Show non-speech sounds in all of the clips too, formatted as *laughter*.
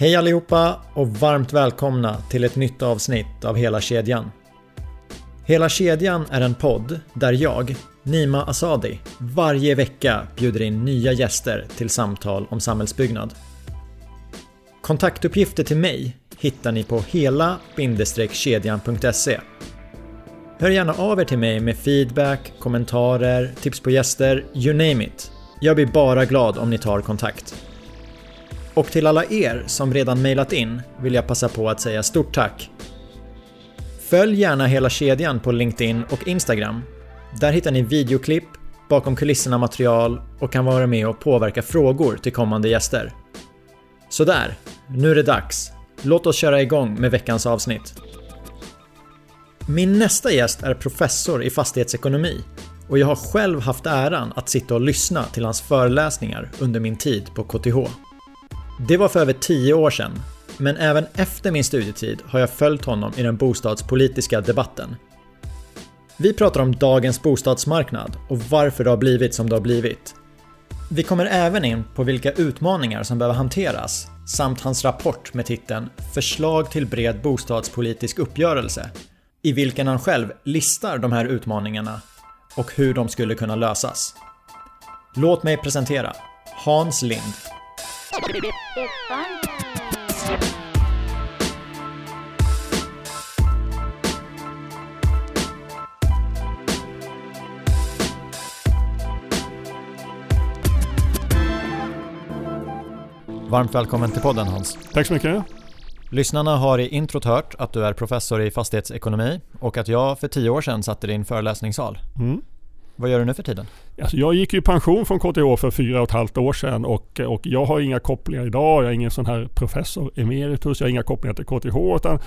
Hej allihopa och varmt välkomna till ett nytt avsnitt av Hela kedjan. Hela kedjan är en podd där jag, Nima Asadi, varje vecka bjuder in nya gäster till samtal om samhällsbyggnad. Kontaktuppgifter till mig hittar ni på hela-kedjan.se. Hör gärna av er till mig med feedback, kommentarer, tips på gäster, you name it. Jag blir bara glad om ni tar kontakt. Och till alla er som redan mejlat in vill jag passa på att säga stort tack. Följ gärna hela kedjan på LinkedIn och Instagram. Där hittar ni videoklipp, bakom kulisserna material och kan vara med och påverka frågor till kommande gäster. Sådär, nu är det dags. Låt oss köra igång med veckans avsnitt. Min nästa gäst är professor i fastighetsekonomi och jag har själv haft äran att sitta och lyssna till hans föreläsningar under min tid på KTH. Det var för över 10 år sedan, men även efter min studietid har jag följt honom i den bostadspolitiska debatten. Vi pratar om dagens bostadsmarknad och varför det har blivit som det har blivit. Vi kommer även in på vilka utmaningar som behöver hanteras samt hans rapport med titeln “Förslag till bred bostadspolitisk uppgörelse” i vilken han själv listar de här utmaningarna och hur de skulle kunna lösas. Låt mig presentera Hans Lind. Varmt välkommen till podden Hans. Tack så mycket. Lyssnarna har i introt hört att du är professor i fastighetsekonomi och att jag för tio år sedan satt i din föreläsningssal. Mm. Vad gör du nu för tiden? Alltså jag gick i pension från KTH för fyra och ett halvt år sedan och, och jag har inga kopplingar idag. Jag är ingen sån här professor emeritus. Jag har inga kopplingar till KTH. Utan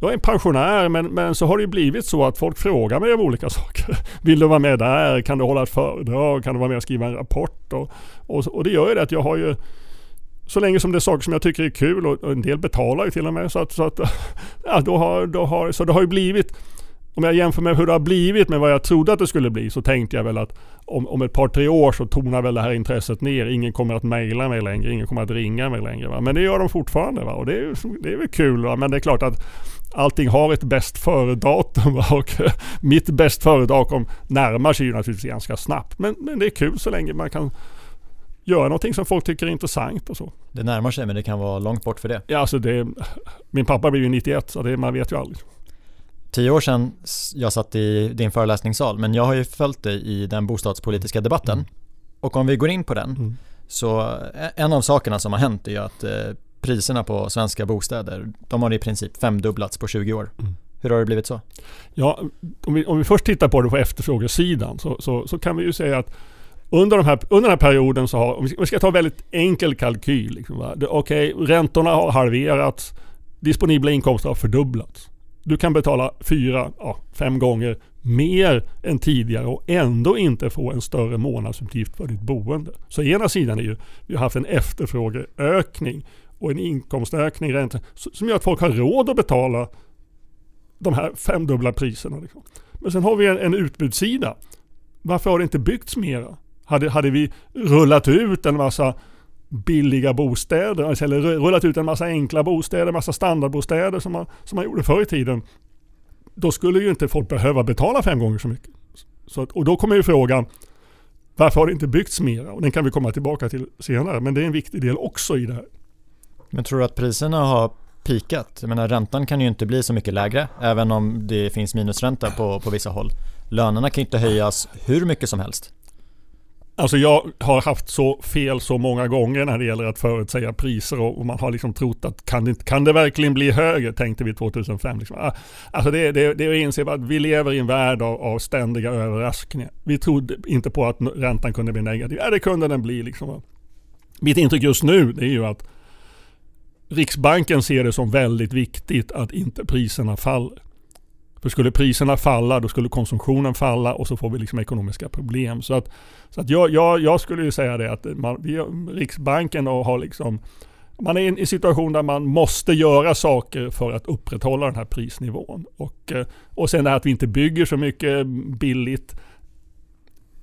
jag är en pensionär men, men så har det blivit så att folk frågar mig om olika *laughs* saker. Vill du vara med där? Kan du hålla ett föredrag? Kan du vara med och skriva en rapport? Och, och, och det gör ju det att jag har ju så länge som det är saker som jag tycker är kul och en del betalar ju till och med. Så, att, så, att, *laughs* ja, då har, då har, så det har ju blivit om jag jämför med hur det har blivit med vad jag trodde att det skulle bli så tänkte jag väl att om, om ett par tre år så tonar väl det här intresset ner. Ingen kommer att mejla mig längre, ingen kommer att ringa mig längre. Va? Men det gör de fortfarande va? och det är, det är väl kul. Va? Men det är klart att allting har ett bäst före-datum *laughs* och mitt bäst före-datum närmar sig ju naturligtvis ganska snabbt. Men, men det är kul så länge man kan göra någonting som folk tycker är intressant och så. Det närmar sig men det kan vara långt bort för det. Ja, alltså det, min pappa blev ju 91 så det, man vet ju aldrig. Tio år sedan jag satt i din föreläsningssal men jag har ju följt dig i den bostadspolitiska debatten. Mm. Och om vi går in på den mm. så en av sakerna som har hänt är ju att eh, priserna på svenska bostäder de har i princip femdubblats på 20 år. Mm. Hur har det blivit så? Ja, om vi, om vi först tittar på det på efterfrågesidan så, så, så kan vi ju säga att under, de här, under den här perioden så har, om vi ska ta en väldigt enkel kalkyl. Liksom, Okej, okay, räntorna har halverats, disponibla inkomster har fördubblats. Du kan betala fyra, ja, fem gånger mer än tidigare och ändå inte få en större månadsutgift för ditt boende. Så ena sidan är ju, vi har haft en efterfrågeökning och en inkomstökning rent, som gör att folk har råd att betala de här femdubbla priserna. Liksom. Men sen har vi en, en utbudssida. Varför har det inte byggts mera? Hade, hade vi rullat ut en massa billiga bostäder, alltså, eller rullat ut en massa enkla bostäder, massa standardbostäder som man, som man gjorde förr i tiden. Då skulle ju inte folk behöva betala fem gånger så mycket. Så att, och då kommer ju frågan, varför har det inte byggts mera? Och den kan vi komma tillbaka till senare, men det är en viktig del också i det här. Men tror du att priserna har pikat? Jag menar räntan kan ju inte bli så mycket lägre, även om det finns minusränta på, på vissa håll. Lönerna kan inte höjas hur mycket som helst. Alltså jag har haft så fel så många gånger när det gäller att förutsäga priser och man har liksom trott att kan det, kan det verkligen bli högre, tänkte vi 2005. Liksom. Ah, alltså det, det, det är att inse att vi lever i en värld av, av ständiga överraskningar. Vi trodde inte på att räntan kunde bli negativ. Ja, det kunde den bli. Liksom. Mitt intryck just nu är ju att Riksbanken ser det som väldigt viktigt att inte priserna faller. För skulle priserna falla, då skulle konsumtionen falla och så får vi liksom ekonomiska problem. Så att, så att jag, jag, jag skulle ju säga det att man, vi, Riksbanken har liksom man är i en situation där man måste göra saker för att upprätthålla den här prisnivån. Och, eh, och sen det här att vi inte bygger så mycket billigt,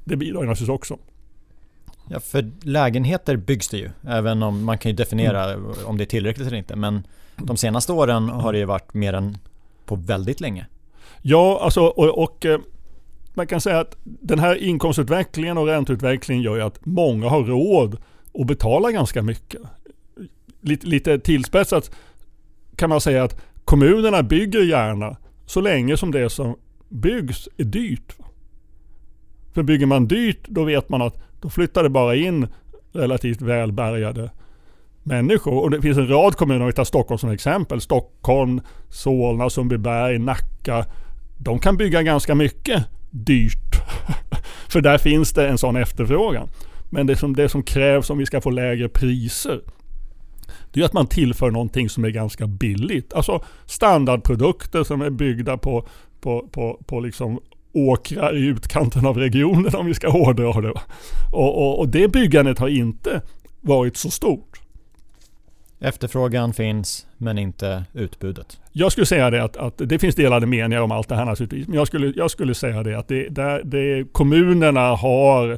det bidrar naturligtvis också. Ja, för lägenheter byggs det ju, även om man kan ju definiera mm. om det är tillräckligt eller inte. Men de senaste åren har det ju varit mer än på väldigt länge. Ja, alltså och, och eh, man kan säga att den här inkomstutvecklingen och ränteutvecklingen gör ju att många har råd att betala ganska mycket. Lite, lite tillspetsat kan man säga att kommunerna bygger gärna så länge som det som byggs är dyrt. För bygger man dyrt då vet man att då flyttar det bara in relativt välbärgade människor. Och det finns en rad kommuner, om vi tar Stockholm som exempel. Stockholm, Solna, Sundbyberg, Nacka. De kan bygga ganska mycket dyrt. *laughs* För där finns det en sån efterfrågan. Men det som, det som krävs om vi ska få lägre priser det är att man tillför någonting som är ganska billigt. Alltså standardprodukter som är byggda på, på, på, på liksom åkrar i utkanten av regionen om vi ska hårdra det. Och, och, och det byggandet har inte varit så stort. Efterfrågan finns, men inte utbudet. Jag skulle säga det att, att det finns delade meningar om allt det här naturligtvis. Men jag skulle, jag skulle säga det att det, där, det, kommunerna har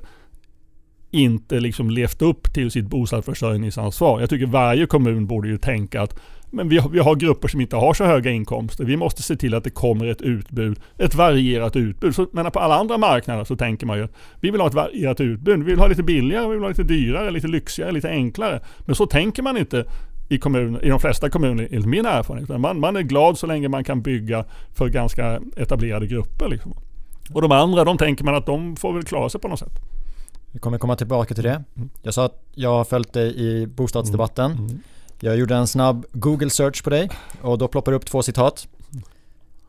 inte liksom levt upp till sitt bostadsförsörjningsansvar. Jag tycker varje kommun borde ju tänka att men vi har, vi har grupper som inte har så höga inkomster. Vi måste se till att det kommer ett utbud, ett varierat utbud. Så, men på alla andra marknader så tänker man ju att vi vill ha ett varierat utbud. Vi vill ha lite billigare, vi vill ha lite dyrare, lite lyxigare, lite enklare. Men så tänker man inte i, kommun, i de flesta kommuner enligt min erfarenhet. Man, man är glad så länge man kan bygga för ganska etablerade grupper. Liksom. Och de andra, de tänker man att de får väl klara sig på något sätt. Vi kommer komma tillbaka till det. Mm. Jag sa att jag har följt dig i bostadsdebatten. Mm. Mm. Jag gjorde en snabb Google search på dig och då ploppar det upp två citat.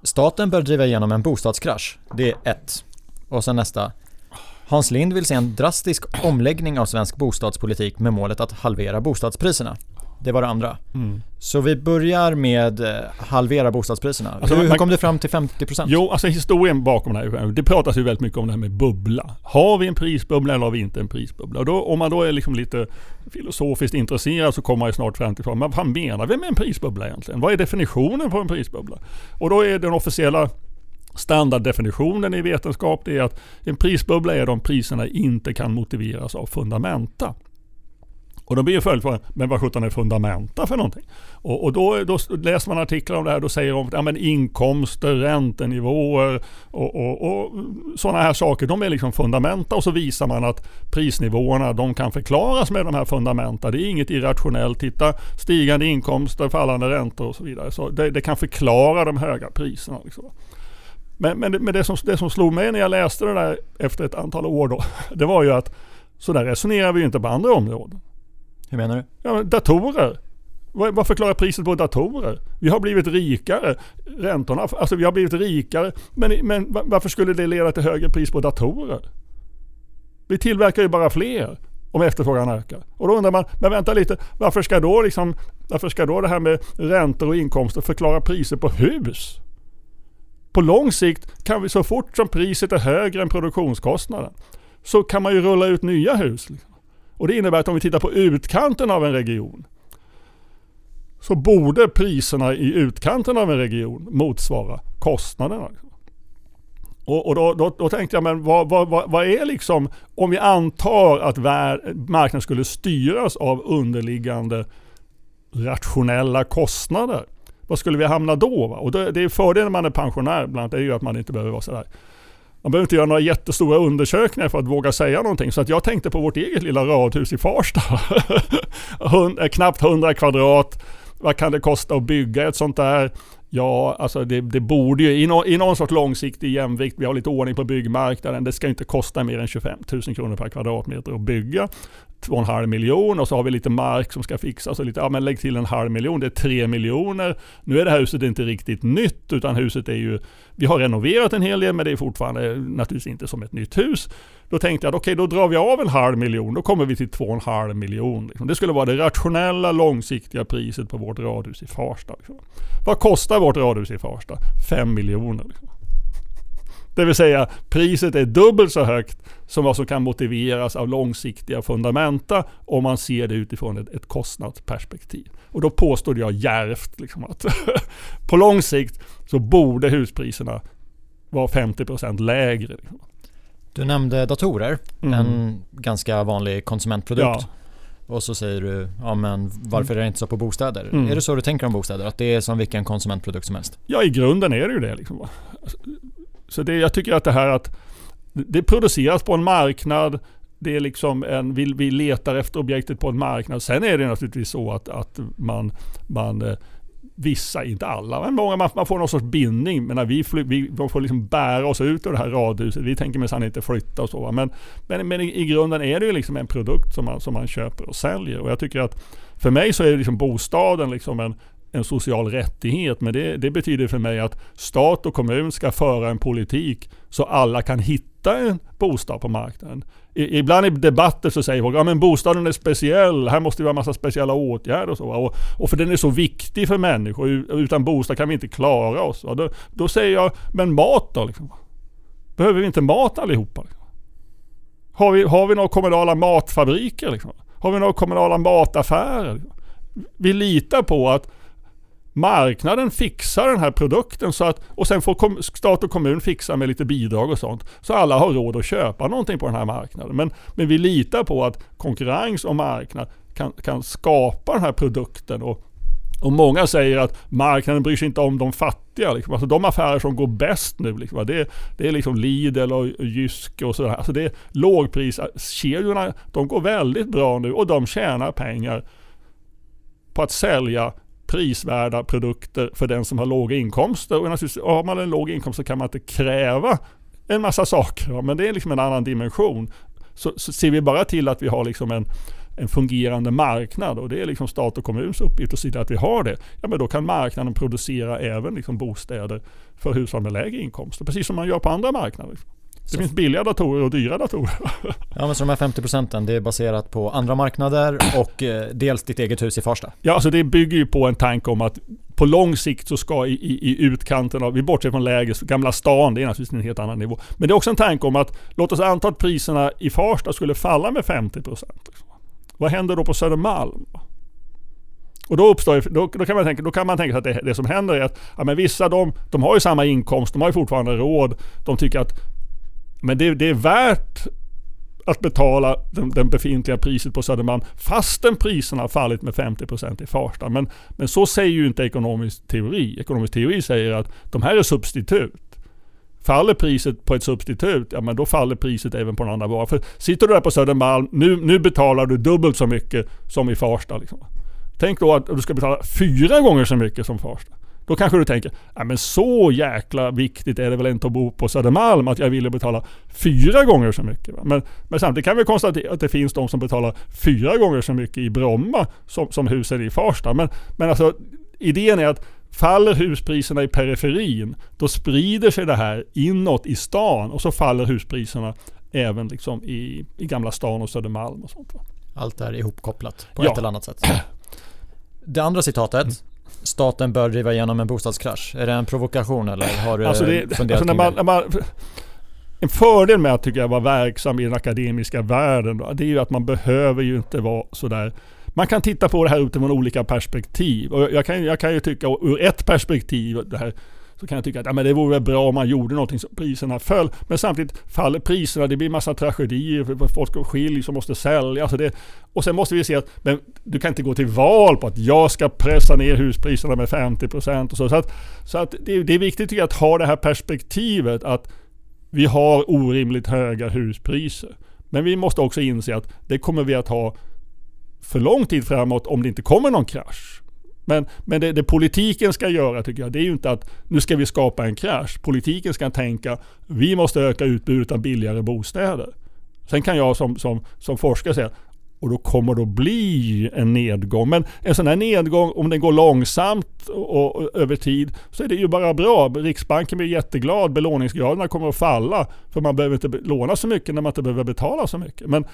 Staten bör driva igenom en bostadskrasch. Det är ett. Och sen nästa. Hans Lind vill se en drastisk omläggning av svensk bostadspolitik med målet att halvera bostadspriserna. Det var det andra. Mm. Så vi börjar med eh, halvera bostadspriserna. Alltså, hur, hur kom du fram till 50%? Jo, alltså historien bakom det här. Det pratas ju väldigt mycket om det här med bubbla. Har vi en prisbubbla eller har vi inte en prisbubbla? Och då, om man då är liksom lite filosofiskt intresserad så kommer man ju snart fram till men vad menar vi med en prisbubbla egentligen? Vad är definitionen på en prisbubbla? Och då är den officiella standarddefinitionen i vetenskap det är att en prisbubbla är de priserna inte kan motiveras av fundamenta. Och då blir ju följdfrågan, men vad sjutton är fundamenta för någonting? Och, och då, då, läser man artiklar om det här, då säger de ja, men inkomster, räntenivåer och, och, och sådana här saker, de är liksom fundamenta. Och så visar man att prisnivåerna, de kan förklaras med de här fundamenta. Det är inget irrationellt. Titta, stigande inkomster, fallande räntor och så vidare. Så det, det kan förklara de höga priserna. Liksom. Men, men, det, men det, som, det som slog mig när jag läste det där efter ett antal år då, *laughs* det var ju att så där resonerar vi ju inte på andra områden. Hur menar du? Ja, datorer. Vad, vad förklarar priset på datorer? Vi har blivit rikare. Räntorna, alltså vi har blivit rikare. Men, men varför skulle det leda till högre pris på datorer? Vi tillverkar ju bara fler om efterfrågan ökar. Och då undrar man, men vänta lite, varför ska då, liksom, varför ska då det här med räntor och inkomster förklara priser på hus? På lång sikt kan vi så fort som priset är högre än produktionskostnaden så kan man ju rulla ut nya hus. Liksom. Och det innebär att om vi tittar på utkanten av en region så borde priserna i utkanten av en region motsvara kostnaderna. Och, och då, då, då, tänkte jag, men vad, vad, vad, är liksom, om vi antar att marknaden skulle styras av underliggande rationella kostnader. Vad skulle vi hamna då? Va? Och det, det är fördelen när man är pensionär bland annat, är ju att man inte behöver vara sådär man behöver inte göra några jättestora undersökningar för att våga säga någonting. Så att jag tänkte på vårt eget lilla radhus i Farsta. *laughs* Eh, knappt 100 kvadrat. Vad kan det kosta att bygga ett sånt där? Ja, alltså det, det borde ju i, no, i någon sorts långsiktig jämvikt, vi har lite ordning på byggmarknaden, det ska inte kosta mer än 25 000 kronor per kvadratmeter att bygga. 2,5 miljon och så har vi lite mark som ska fixas och lite, ja men lägg till en halv miljon, det är 3 miljoner. Nu är det här huset inte riktigt nytt utan huset är ju, vi har renoverat en hel del men det är fortfarande naturligtvis inte som ett nytt hus. Då tänkte jag, okej okay, då drar vi av en halv miljon, då kommer vi till 2,5 miljon. Liksom. Det skulle vara det rationella långsiktiga priset på vårt radhus i Farsta. Liksom. Vad kostar vårt radhus i Farsta? Fem miljoner. Liksom. Det vill säga priset är dubbelt så högt som vad som kan motiveras av långsiktiga fundamenta om man ser det utifrån ett, ett kostnadsperspektiv. Och då påstod jag järvt liksom att *laughs* på lång sikt så borde huspriserna vara 50% lägre. Du nämnde datorer, mm. en ganska vanlig konsumentprodukt. Ja. Och så säger du, ja men varför är det inte så på bostäder? Mm. Är det så du tänker om bostäder? Att det är som vilken konsumentprodukt som helst? Ja, i grunden är det ju det. Liksom. Så det, jag tycker att det här att det produceras på en marknad, det är liksom en, vi, vi letar efter objektet på en marknad. Sen är det naturligtvis så att, att man, man eh, vissa, inte alla, men många, man, man får någon sorts bindning. Men när vi, fly, vi får liksom bära oss ut ur det här radhuset. Vi tänker minsann inte flytta och så. Men, men, men i, i, grunden är det ju liksom en produkt som man, som man köper och säljer. Och jag tycker att för mig så är liksom bostaden liksom en, en social rättighet. Men det, det, betyder för mig att stat och kommun ska föra en politik så alla kan hitta en bostad på marknaden. I, ibland i debatter så säger folk att ja, bostaden är speciell, här måste vi ha en massa speciella åtgärder och så. Och, och, för den är så viktig för människor, utan bostad kan vi inte klara oss. Då, då, säger jag, men mat då? Liksom. Behöver vi inte mat allihopa? Liksom? Har, vi, har vi några kommunala matfabriker? Liksom? Har vi några kommunala mataffärer? Liksom? Vi litar på att marknaden fixar den här produkten så att, och sen får stat och kommun fixa med lite bidrag och sånt. Så alla har råd att köpa någonting på den här marknaden. Men, men vi litar på att konkurrens och marknad kan, kan skapa den här produkten. Och, och många säger att marknaden bryr sig inte om de fattiga. Liksom. Alltså de affärer som går bäst nu, liksom, det, det är liksom Lidl och Jysk och sådär. Alltså det är lågpriskedjorna, de går väldigt bra nu och de tjänar pengar på att sälja prisvärda produkter för den som har låga inkomster. Och naturligtvis, har man en låg inkomst så kan man inte kräva en massa saker. Men det är liksom en annan dimension. Så, så ser vi bara till att vi har liksom en, en fungerande marknad och det är liksom stat och kommuns uppgift att se till att vi har det. Ja men då kan marknaden producera även liksom bostäder för hushåll med lägre inkomster. Precis som man gör på andra marknader. Det finns billiga datorer och dyra datorer. *laughs* Ja men så de här 50 procenten det är baserat på andra marknader och eh, dels ditt eget hus i Farsta? Ja alltså det bygger ju på en tanke om att på lång sikt så ska i, i, i utkanten av, vi bortser från läget, Gamla stan, det är naturligtvis en helt annan nivå. Men det är också en tanke om att låt oss anta att priserna i Farsta skulle falla med 50 procent. Vad händer då på Södermalm? Och då, uppstår, då, då, kan man tänka, då kan man tänka sig att det, det som händer är att ja, men vissa de, de har ju samma inkomst, de har ju fortfarande råd. De tycker att men det, det är värt att betala den, den, befintliga priset på Södermalm fastän priserna har fallit med 50% i Farsta. Men, men så säger ju inte ekonomisk teori. Ekonomisk teori säger att de här är substitut. Faller priset på ett substitut, ja men då faller priset även på den andra varan. För sitter du där på Södermalm, nu, nu betalar du dubbelt så mycket som i Farsta. Liksom. Tänk då att du ska betala fyra gånger så mycket som Farsta. Då kanske du tänker, ja men så jäkla viktigt är det väl inte att bo på Södermalm att jag ville betala fyra gånger så mycket. Men, men samtidigt kan vi konstatera att det finns de som betalar fyra gånger så mycket i Bromma som, som husen i Farsta. Men, men alltså idén är att Faller huspriserna i periferin, då sprider sig det här inåt i stan och så faller huspriserna även liksom i, i Gamla stan och Södermalm och sånt. Allt är ihopkopplat på ja. ett eller annat sätt. Det andra citatet mm staten bör driva igenom en bostadskrasch? Är det en provokation eller har du alltså det, funderat alltså när man, när man, En fördel med att tycka jag vara verksam i den akademiska världen då, det är ju att man behöver ju inte vara sådär man kan titta på det här utifrån olika perspektiv. Och jag kan, jag kan ju tycka ur ett perspektiv, det här så kan jag tycka att ja, men det vore bra om man gjorde någonting så priserna föll. Men samtidigt faller priserna, det blir massa tragedier, folk skiljs och måste sälja. Alltså det, och sen måste vi se att men du kan inte gå till val på att jag ska pressa ner huspriserna med 50% och så. Så, att, så att det, det är viktigt tycker jag, att ha det här perspektivet att vi har orimligt höga huspriser. Men vi måste också inse att det kommer vi att ha för lång tid framåt om det inte kommer någon krasch. Men, men det, det, politiken ska göra tycker jag, det är ju inte att nu ska vi skapa en krasch. Politiken ska tänka, vi måste öka utbudet av billigare bostäder. Sen kan jag som, som, som forskare säga, och då kommer det att bli en nedgång. Men en sån här nedgång, om den går långsamt och, och, över tid, så är det ju bara bra. Riksbanken blir jätteglad, belåningsgraderna kommer att falla. För man behöver inte låna så mycket när man inte behöver betala så mycket. Men,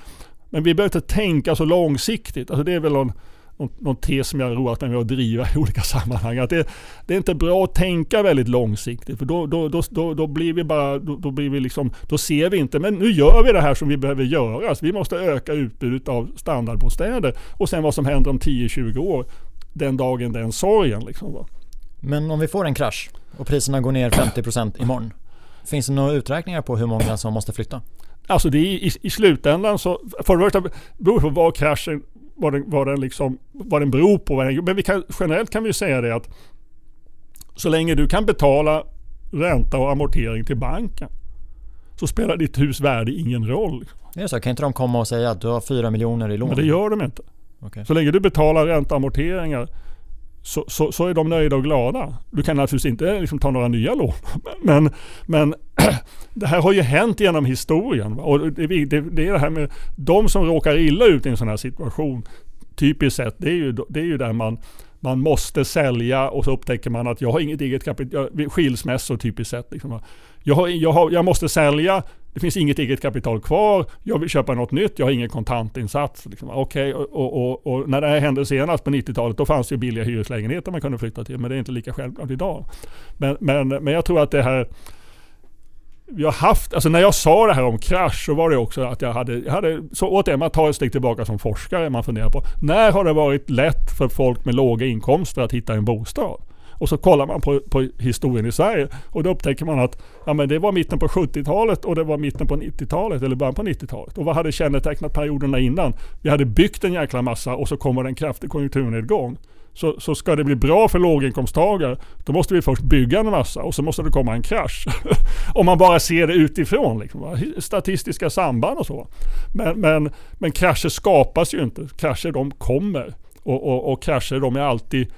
men vi behöver inte tänka så långsiktigt. Alltså det är väl någon, någon, någon tes som jag har roat mig med att driva i olika sammanhang. Att det, det, är inte bra att tänka väldigt långsiktigt. För då, då, då, då, då blir vi bara, då, då, blir vi liksom, då ser vi inte, men nu gör vi det här som vi behöver göra. Så vi måste öka utbudet av standardbostäder. Och sen vad som händer om 10-20 år, den dagen den sorgen. Liksom. Men om vi får en krasch och priserna går ner 50% imorgon. Finns det några uträkningar på hur många som måste flytta? Alltså det är i, i slutändan så, för det första beror på vad kraschen, vad den, vad den, liksom, vad den beror på. Men vi kan, generellt kan vi säga det att så länge du kan betala ränta och amortering till banken så spelar ditt hus värde ingen roll. Det är så, kan inte de komma och säga att du har 4 miljoner i lån? Men det gör de inte. Okay. Så länge du betalar ränta och amorteringar så, så, så, är de nöjda och glada. Du kan naturligtvis inte liksom ta några nya lån. *laughs* Men, men *clears throat* det här har ju hänt genom historien. Och det, det, det, är det här med de som råkar illa ut i en sån här situation. Typiskt sett, det är ju, det är ju där man, man måste sälja och så upptäcker man att jag har inget eget kapital. Skilsmässor typiskt sett. Liksom. Jag, har, jag, har, jag måste sälja, det finns inget eget kapital kvar, jag vill köpa något nytt, jag har ingen kontantinsats. Liksom. Okay, och, och, och, när det här hände senast på 90-talet, då fanns det ju billiga hyreslägenheter man kunde flytta till, men det är inte lika självklart idag. Men, men, men jag tror att det här vi har haft, alltså när jag sa det här om krasch så var det också att jag hade, jag hade så återigen man tar ett steg tillbaka som forskare, man funderar på när har det varit lätt för folk med låga inkomster att hitta en bostad? Och så kollar man på, på historien i Sverige och då upptäcker man att ja, men det var mitten på 70-talet och det var mitten på 90-talet eller början på 90-talet. Och vad hade kännetecknat perioderna innan? Vi hade byggt en jäkla massa och så kommer det en kraftig konjunkturnedgång. Så, så ska det bli bra för låginkomsttagare, då måste vi först bygga en massa och så måste det komma en krasch. *laughs* Om man bara ser det utifrån, liksom, statistiska samband och så. Men, men, men krascher skapas ju inte, krascher de kommer. Och, och, och krascher de är alltid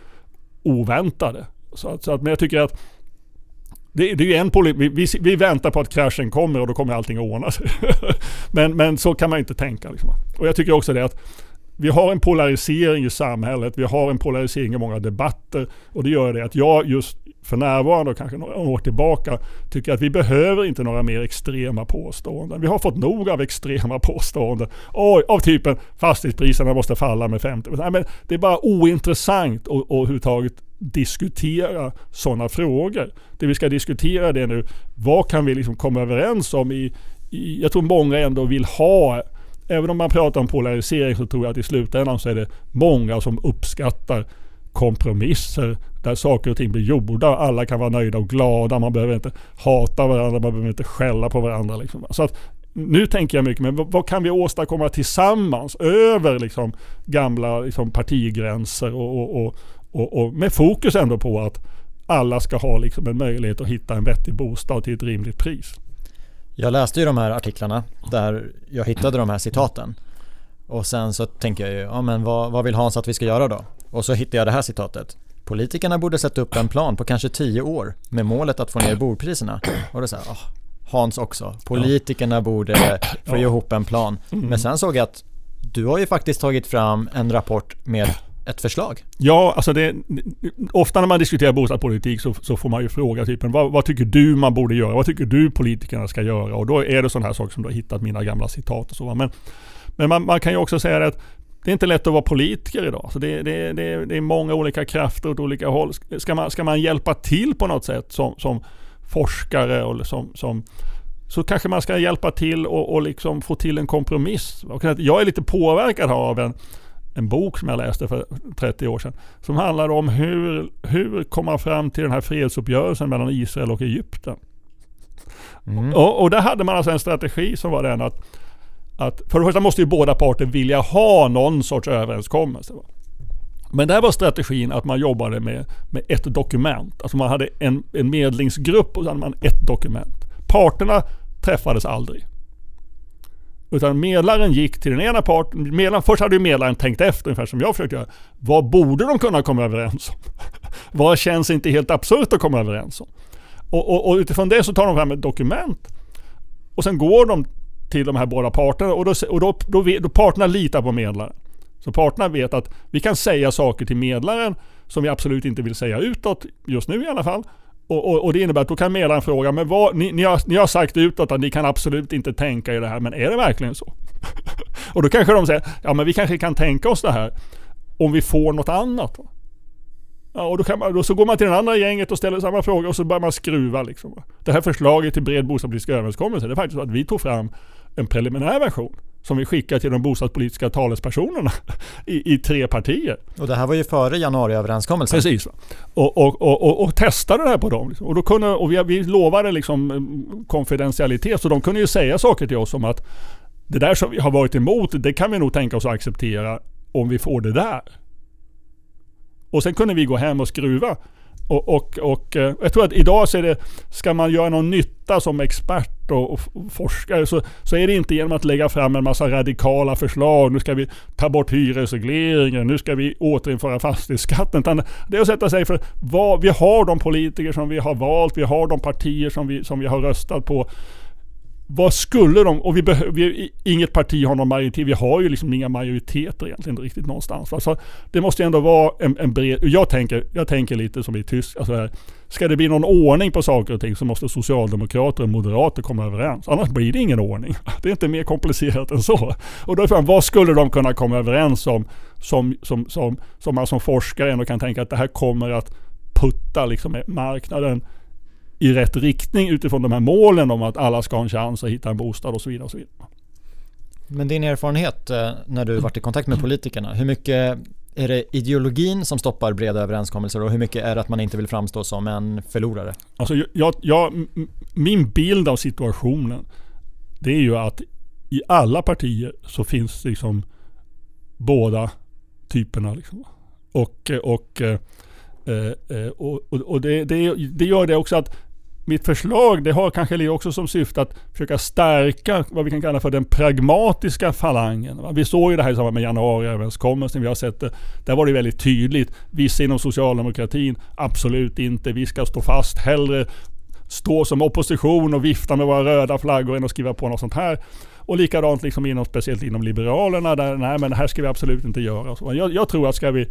oväntade. Så att, så att, men jag tycker att det, det är en vi, vi, vi, väntar på att kraschen kommer och då kommer allting att ordna sig. *laughs* men, men så kan man inte tänka. Liksom. Och jag tycker också det att vi har en polarisering i samhället, vi har en polarisering i många debatter och det gör det att jag just för närvarande och kanske några år tillbaka tycker att vi behöver inte några mer extrema påståenden. Vi har fått nog av extrema påståenden. Oj, av typen fastighetspriserna måste falla med 50 Nej, men Det är bara ointressant att överhuvudtaget diskutera sådana frågor. Det vi ska diskutera det nu, vad kan vi liksom komma överens om i, i jag tror många ändå vill ha Även om man pratar om polarisering så tror jag att i slutändan så är det många som uppskattar kompromisser där saker och ting blir gjorda. Alla kan vara nöjda och glada. Man behöver inte hata varandra, man behöver inte skälla på varandra. Liksom. Så att, nu tänker jag mycket, men vad, kan vi åstadkomma tillsammans över liksom, gamla liksom, partigränser och, och, och, och, med fokus ändå på att alla ska ha liksom, en möjlighet att hitta en vettig bostad till ett rimligt pris. Jag läste ju de här artiklarna där jag hittade de här citaten. Och sen så tänker jag ju, ja men vad, vad vill Hans att vi ska göra då? Och så hittade jag det här citatet. Politikerna borde sätta upp en plan på kanske tio år med målet att få ner bordpriserna. Och då så här, oh, Hans också. Politikerna borde få ihop en plan. Mm. Men sen såg jag att du har ju faktiskt tagit fram en rapport med ett förslag? Ja, alltså det, ofta när man diskuterar bostadspolitik så, så får man ju fråga typen vad, vad, tycker du man borde göra? Vad tycker du politikerna ska göra? Och då är det sådana här saker som du har hittat mina gamla citat och så. Men, men man, man kan ju också säga att det är inte lätt att vara politiker idag. Så det, det, det, det är många olika krafter åt olika håll. Ska man, ska man hjälpa till på något sätt som, som forskare och som, som så kanske man ska hjälpa till och, och liksom få till en kompromiss. Jag är lite påverkad av en, en bok som jag läste för 30 år sedan. Som handlar om hur, hur komma fram till den här fredsuppgörelsen mellan Israel och Egypten. Mm. Och, och där hade man alltså en strategi som var den att, att för det första måste ju båda parter vilja ha någon sorts överenskommelse. Va? Men där var strategin att man jobbade med, med ett dokument. Alltså man hade en, en medlingsgrupp och så hade man ett dokument. Parterna träffades aldrig. Utan medlaren gick till den ena parten. Medlaren, först hade ju medlaren tänkt efter, ungefär som jag försökte göra. Vad borde de kunna komma överens om? *laughs* vad känns inte helt absurt att komma överens om? Och, och, och, utifrån det så tar de fram ett dokument. Och sen går de till de här båda parterna och, då, och då, då, då parterna litar på medlaren. Så parterna vet att vi kan säga saker till medlaren som vi absolut inte vill säga utåt, just nu i alla fall. Och, och, och, det innebär att då kan medlaren fråga, men vad, ni, ni, har, ni har sagt utåt att ni kan absolut inte tänka er det här, men är det verkligen så? *laughs* och då kanske de säger, ja men vi kanske kan tänka oss det här om vi får något annat. Ja, och då, kan man, då så går man till den andra gänget och ställer samma fråga och så börjar man skruva. Liksom. Det här förslaget till bred bostadspolitisk överenskommelse, det är faktiskt så att vi tog fram en preliminär version. som vi skickar till de bostadspolitiska talespersonerna i, i tre partier. Och det här var ju före januariöverenskommelsen. Precis. Och, och, och, och, och testade det här på dem. Liksom. Och, då kunde, och vi, vi lovade liksom mm, konfidentialitet, så de kunde ju säga saker till oss om att det där som vi har varit emot, det kan vi nog tänka oss att acceptera om vi får det där. Och sen kunde vi gå hem och skruva och, och, och eh, jag tror att idag så är det, ska man göra någon nytta som expert och, och forskare så, så är det inte genom att lägga fram en massa radikala förslag. Nu ska vi ta bort hyresregleringen, nu ska vi återinföra fastighetsskatten. Utan det är att sätta sig för vad, vi har de politiker som vi har valt, vi har de partier som vi, som vi har röstat på vad skulle de, och vi behöver, inget parti har någon majoritet, vi har ju liksom inga majoriteter egentligen riktigt någonstans. Alltså, det måste ju ändå vara en, en bred, jag tänker, jag tänker lite som i tysk, alltså här, ska det bli någon ordning på saker och ting så måste socialdemokrater och moderater komma överens. Annars blir det ingen ordning. Det är inte mer komplicerat än så. Och då är frågan, vad skulle de kunna komma överens om som, som, som, som man som forskare ändå kan tänka att det här kommer att putta liksom marknaden i rätt riktning utifrån de här målen om att alla ska ha en chans att hitta en bostad och så vidare. Och så vidare. Men din erfarenhet eh, när du varit i kontakt med politikerna, hur mycket är det ideologin som stoppar breda överenskommelser och hur mycket är det att man inte vill framstå som en förlorare? Alltså jag, jag, min bild av situationen det är ju att i alla partier så finns liksom båda typerna. Liksom. Och, och, eh, eh, och, och, och det, det, det, gör det också att mitt förslag det har kanske också som syfte att försöka stärka vad vi kan kalla för den pragmatiska falangen. Vi såg ju det här i samband med januariöverenskommelsen. Vi har sett det. Där var det väldigt tydligt. Vissa inom socialdemokratin, absolut inte. Vi ska stå fast. Hellre stå som opposition och vifta med våra röda flaggor än att skriva på något sånt här. Och likadant liksom inom, speciellt inom Liberalerna, där nej men det här ska vi absolut inte göra. Jag, jag tror att ska vi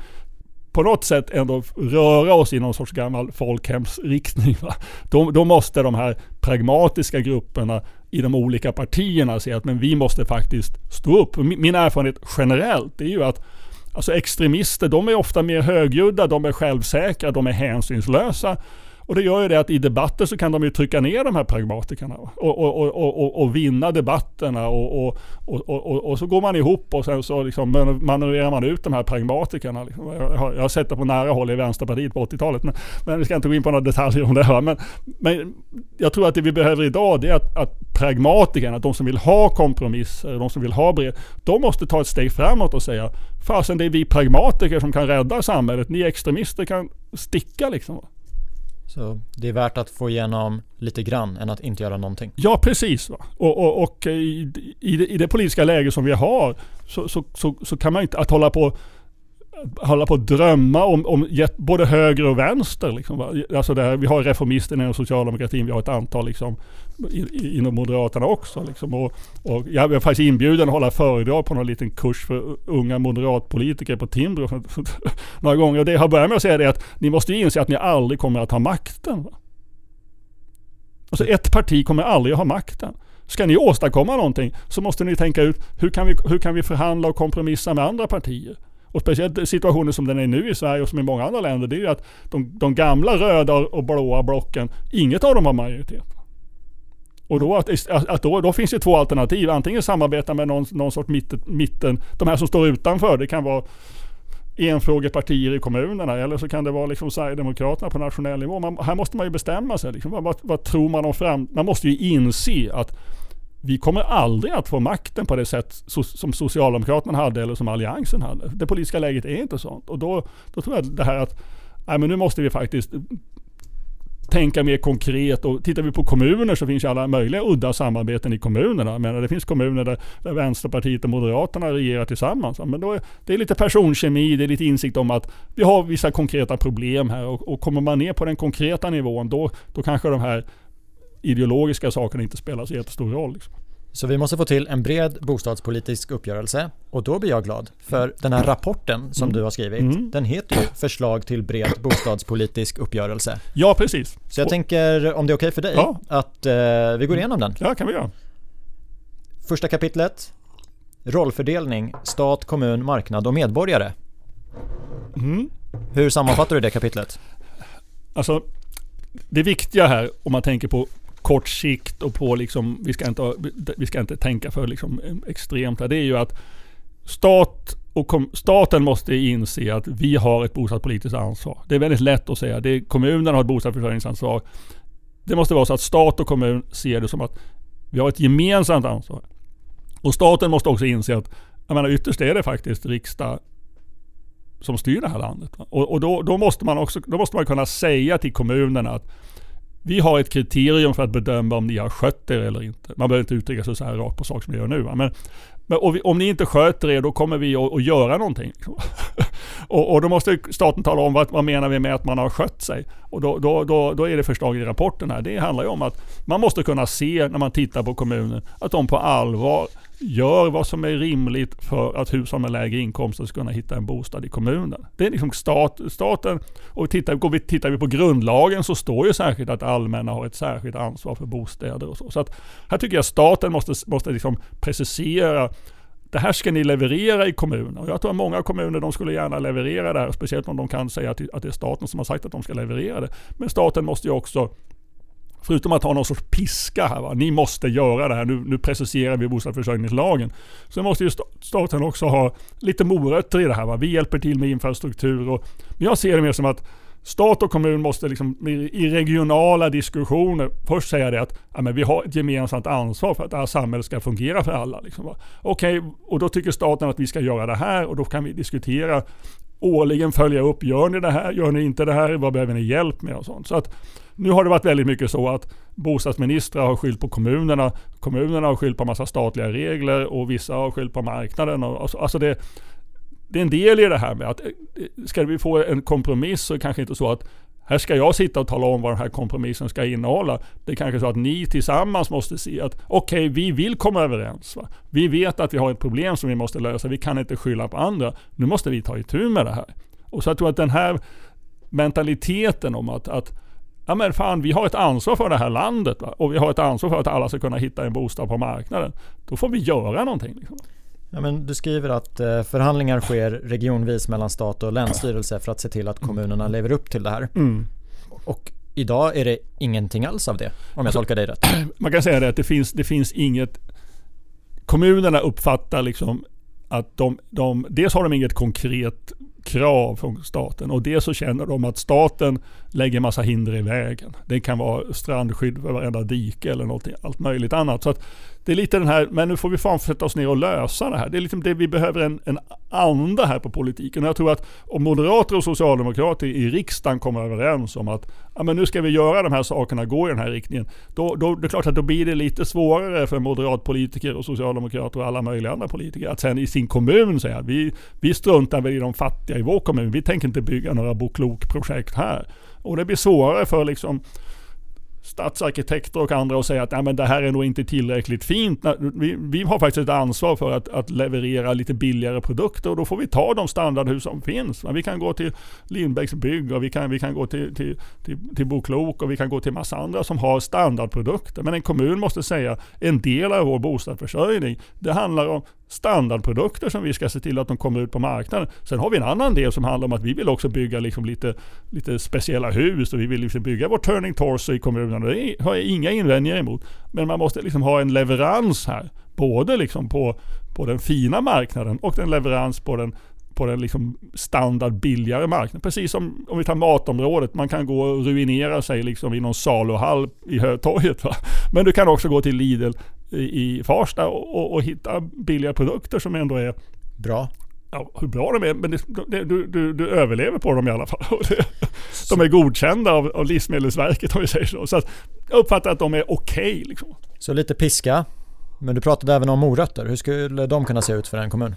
på något sätt ändå röra oss i någon sorts gammal folkhemsriktning. Då, då måste de här pragmatiska grupperna i de olika partierna se att men vi måste faktiskt stå upp. Min erfarenhet generellt är ju att alltså extremister, de är ofta mer högljudda, de är självsäkra, de är hänsynslösa. Och det gör ju det att i debatter så kan de ju trycka ner de här pragmatikerna och, och, och, och, och vinna debatterna och, och, och, och, så går man ihop och sen så liksom manövrerar man ut de här pragmatikerna. Liksom. Jag, har, sett det på nära håll i Vänsterpartiet på 80-talet men, men vi ska inte gå in på några detaljer om det här. Men, men jag tror att det vi behöver idag det är att, att pragmatikerna, de som vill ha kompromisser, de som vill ha bred, de måste ta ett steg framåt och säga fasen det är vi pragmatiker som kan rädda samhället, ni extremister kan sticka liksom. Så det är värt att få igenom lite grann än att inte göra någonting. Ja, precis. Va? Och, och, och i, i, det, i, det, politiska läge som vi har så, så, så, så kan man inte att hålla på hålla på att drömma om, om både höger och vänster. Liksom. Alltså där, vi har reformister inom socialdemokratin, vi har ett antal liksom, inom Moderaterna också. Liksom. Och, och jag var faktiskt inbjuden att hålla föredrag på någon liten kurs för unga moderatpolitiker på Timbro för, *laughs* för, några gånger. Och det jag har börjat med att säga är att ni måste inse att ni aldrig kommer att ha makten. Va? Alltså ett parti kommer aldrig att ha makten. Ska ni åstadkomma någonting så måste ni tänka ut hur kan vi, hur kan vi förhandla och kompromissa med andra partier? Och speciellt situationen som den är nu i Sverige och som i många andra länder, det är ju att de, de gamla röda och blåa blocken, inget av dem har majoritet. Och då, att, att då, då, finns det två alternativ. Antingen samarbeta med någon, någon sorts mitten, mitten, de här som står utanför. Det kan vara enfrågepartier i kommunerna eller så kan det vara liksom Sverigedemokraterna på nationell nivå. Man, här måste man ju bestämma sig. Liksom, vad, vad, tror man om fram... Man måste ju inse att vi kommer aldrig att få makten på det sätt som Socialdemokraterna hade eller som Alliansen hade. Det politiska läget är inte sånt. Och då, då tror jag det här att nej, men nu måste vi faktiskt tänka mer konkret. Och tittar vi på kommuner så finns ju alla möjliga udda samarbeten i kommunerna. Men det finns kommuner där, där Vänsterpartiet och Moderaterna regerar tillsammans. Men då är, det är lite personkemi, det är lite insikt om att vi har vissa konkreta problem här. Och, och kommer man ner på den konkreta nivån då, då kanske de här ideologiska sakerna inte spelar så jättestor roll. Liksom. Så vi måste få till en bred bostadspolitisk uppgörelse och då blir jag glad. För den här rapporten som mm. du har skrivit, mm. den heter ju Förslag till bred bostadspolitisk uppgörelse. Ja, precis. Så jag och, tänker, om det är okej okay för dig, ja. att eh, vi går igenom den. Ja, kan vi göra. Första kapitlet, rollfördelning, stat, kommun, marknad och medborgare. Mm. Hur sammanfattar du det kapitlet? Alltså, det viktiga här om man tänker på kort sikt och på liksom, vi ska inte, vi ska inte tänka för liksom extremt här. Det är ju att stat och kom, staten måste inse att vi har ett bostadspolitiskt ansvar. Det är väldigt lätt att säga. Det är, kommunerna har ett bostadsförsörjningsansvar. Det måste vara så att stat och kommun ser det som att vi har ett gemensamt ansvar. Och staten måste också inse att jag menar, ytterst är det faktiskt riksdag som styr det här landet. Och, och då, då, måste man också, då måste man kunna säga till kommunerna att vi har ett kriterium för att bedöma om ni har skött er eller inte. Man behöver inte uttrycka sig så här rakt på saker som vi gör nu. Men, men vi, om ni inte sköter er, då kommer vi att, att göra någonting. Liksom. *laughs* och, och, då måste staten tala om vad, vad menar vi med att man har skött sig. Och då, då, då, då är det förslag i rapporten här. Det handlar ju om att man måste kunna se när man tittar på kommunen att de på allvar gör vad som är rimligt för att hushåll med lägre inkomster ska kunna hitta en bostad i kommunen. Det är liksom stat, staten. Och tittar, går vi, tittar vi på grundlagen så står ju särskilt att allmänna har ett särskilt ansvar för bostäder och så. Så att här tycker jag staten måste, måste liksom precisera det här ska ni leverera i kommunen. Och jag tror att många kommuner de skulle gärna leverera det här. Speciellt om de kan säga att, att det är staten som har sagt att de ska leverera det. Men staten måste ju också Förutom att ha någon sorts piska här, va? ni måste göra det här, nu, nu preciserar vi bostadsförsörjningslagen. Så måste ju staten också ha lite morötter i det här. Va? Vi hjälper till med infrastruktur. Och, men jag ser det mer som att stat och kommun måste liksom, i regionala diskussioner först säga det att ja, men vi har ett gemensamt ansvar för att det här samhället ska fungera för alla. Liksom, Okej, okay, och då tycker staten att vi ska göra det här och då kan vi diskutera årligen följa upp. Gör ni det här? Gör ni inte det här? Vad behöver ni hjälp med? Och sånt. Så att nu har det varit väldigt mycket så att bostadsministrar har skyllt på kommunerna. Kommunerna har skyllt på massa statliga regler och vissa har skyllt på marknaden. Och, alltså, alltså det, det är en del i det här med att eh, ska vi få en kompromiss så är det kanske inte så att här ska jag sitta och tala om vad den här kompromissen ska innehålla. Det är kanske så att ni tillsammans måste se att okej, okay, vi vill komma överens. Va? Vi vet att vi har ett problem som vi måste lösa. Vi kan inte skylla på andra. Nu måste vi ta itu med det här. Och så jag tror att den här mentaliteten om att, att ja men fan, vi har ett ansvar för det här landet va? och vi har ett ansvar för att alla ska kunna hitta en bostad på marknaden. Då får vi göra någonting. Liksom. Ja, men du skriver att eh, förhandlingar sker regionvis mellan stat och länsstyrelse för att se till att kommunerna mm. lever upp till det här. Mm. Och idag är det ingenting alls av det, om jag tolkar dig rätt. Man kan säga det att det finns, det finns inget... Kommunerna uppfattar liksom att de, de... Dels har de inget konkret krav från staten och dels så känner de att staten lägger massa hinder i vägen. Det kan vara strandskydd för varenda dike eller något, allt möjligt annat. Så att det är lite den här, men nu får vi fan sätta oss ner och lösa det här. Det är liksom det vi behöver en, en anda här på politiken. Och jag tror att om moderater och socialdemokrater i riksdagen kommer överens om att ja, men nu ska vi göra de här sakerna, gå i den här riktningen. Då, då det är klart att då blir det lite svårare för moderatpolitiker och socialdemokrater och alla möjliga andra politiker att sen i sin kommun säga att vi, vi struntar väl i de fattiga i vår kommun. Vi tänker inte bygga några boklokprojekt här. Och det blir svårare för liksom stadsarkitekter och andra och säga att Nej, men det här är nog inte tillräckligt fint. Vi, vi har faktiskt ett ansvar för att, att, leverera lite billigare produkter och då får vi ta de standardhus som finns. Vi kan gå till Lindbäcks bygg och vi kan, vi kan gå till, till, till, till Boklok och vi kan gå till massa andra som har standardprodukter. Men en kommun måste säga en del av vår bostadsförsörjning, det handlar om standardprodukter som vi ska se till att de kommer ut på marknaden. Sen har vi en annan del som handlar om att vi vill också bygga liksom lite, lite speciella hus och vi vill liksom bygga vår turning torso i kommunen. Det har jag inga invändningar emot. Men man måste liksom ha en leverans här. Både liksom på, på den fina marknaden och en leverans på den på den liksom standard billigare marknaden. Precis som om vi tar matområdet. Man kan gå och ruinera sig liksom i någon saluhall i Hötorget. Va? Men du kan också gå till Lidl i, Farsta och, och, och, hitta billiga produkter som ändå är bra. Ja, hur bra de är, men det, det, du, du, du överlever på dem i alla fall. *laughs* de är godkända av, av Livsmedelsverket om vi säger så. Så att jag uppfattar att de är okej. Okay, liksom. Så lite piska, men du pratade även om morötter. Hur skulle de kunna se ut för en kommun?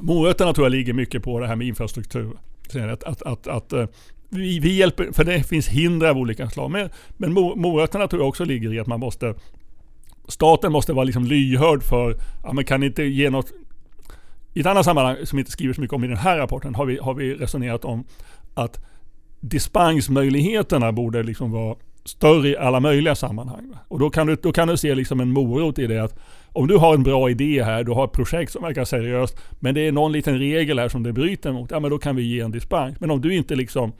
Morötterna tror jag ligger mycket på det här med infrastruktur. Att, att, att, att eh, vi, vi, hjälper, för det finns hinder av olika slag. Men, men morötterna tror jag också ligger i att man måste Staten måste vara liksom lyhörd för, ja man kan inte ge något i ett annat sammanhang som inte skriver så mycket om i den här rapporten har vi, har vi resonerat om att dispensmöjligheterna borde liksom vara större i alla möjliga sammanhang. Och då kan du, då kan du se liksom en morot i det att om du har en bra idé här, du har ett projekt som verkar seriöst, men det är någon liten regel här som det bryter mot, ja men då kan vi ge en dispens. Men om du inte liksom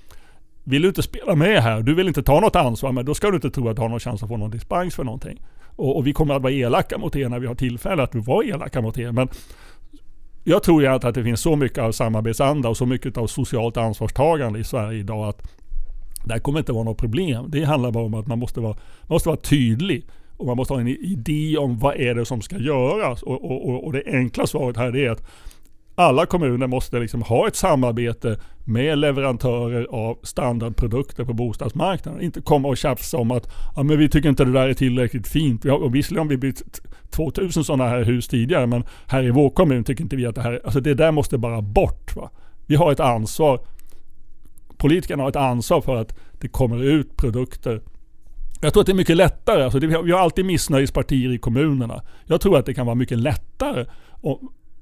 vill du inte spela med här, du vill inte ta något ansvar, men då ska du inte tro att du har någon chans att få någon dispens för någonting. Och, och vi kommer att vara elaka mot er när vi har tillfälle att vara elaka mot er. Men jag tror ju att det finns så mycket av samarbetsanda och så mycket av socialt ansvarstagande i Sverige idag att det här kommer inte vara något problem. Det handlar bara om att man måste vara, man måste vara tydlig. Och man måste ha en idé om vad är det som ska göras. Och, och, och det enkla svaret här är att alla kommuner måste liksom ha ett samarbete med leverantörer av standardprodukter på bostadsmarknaden. Inte komma och tjafsa om att ja, men vi tycker inte det där är tillräckligt fint. Vi har, och visserligen har vi byggt 2000 sådana här hus tidigare men här i vår kommun tycker inte vi att det här Alltså det där måste bara bort. Va? Vi har ett ansvar. Politikerna har ett ansvar för att det kommer ut produkter jag tror att det är mycket lättare. Alltså det, vi har alltid missnöjespartier i kommunerna. Jag tror att det kan vara mycket lättare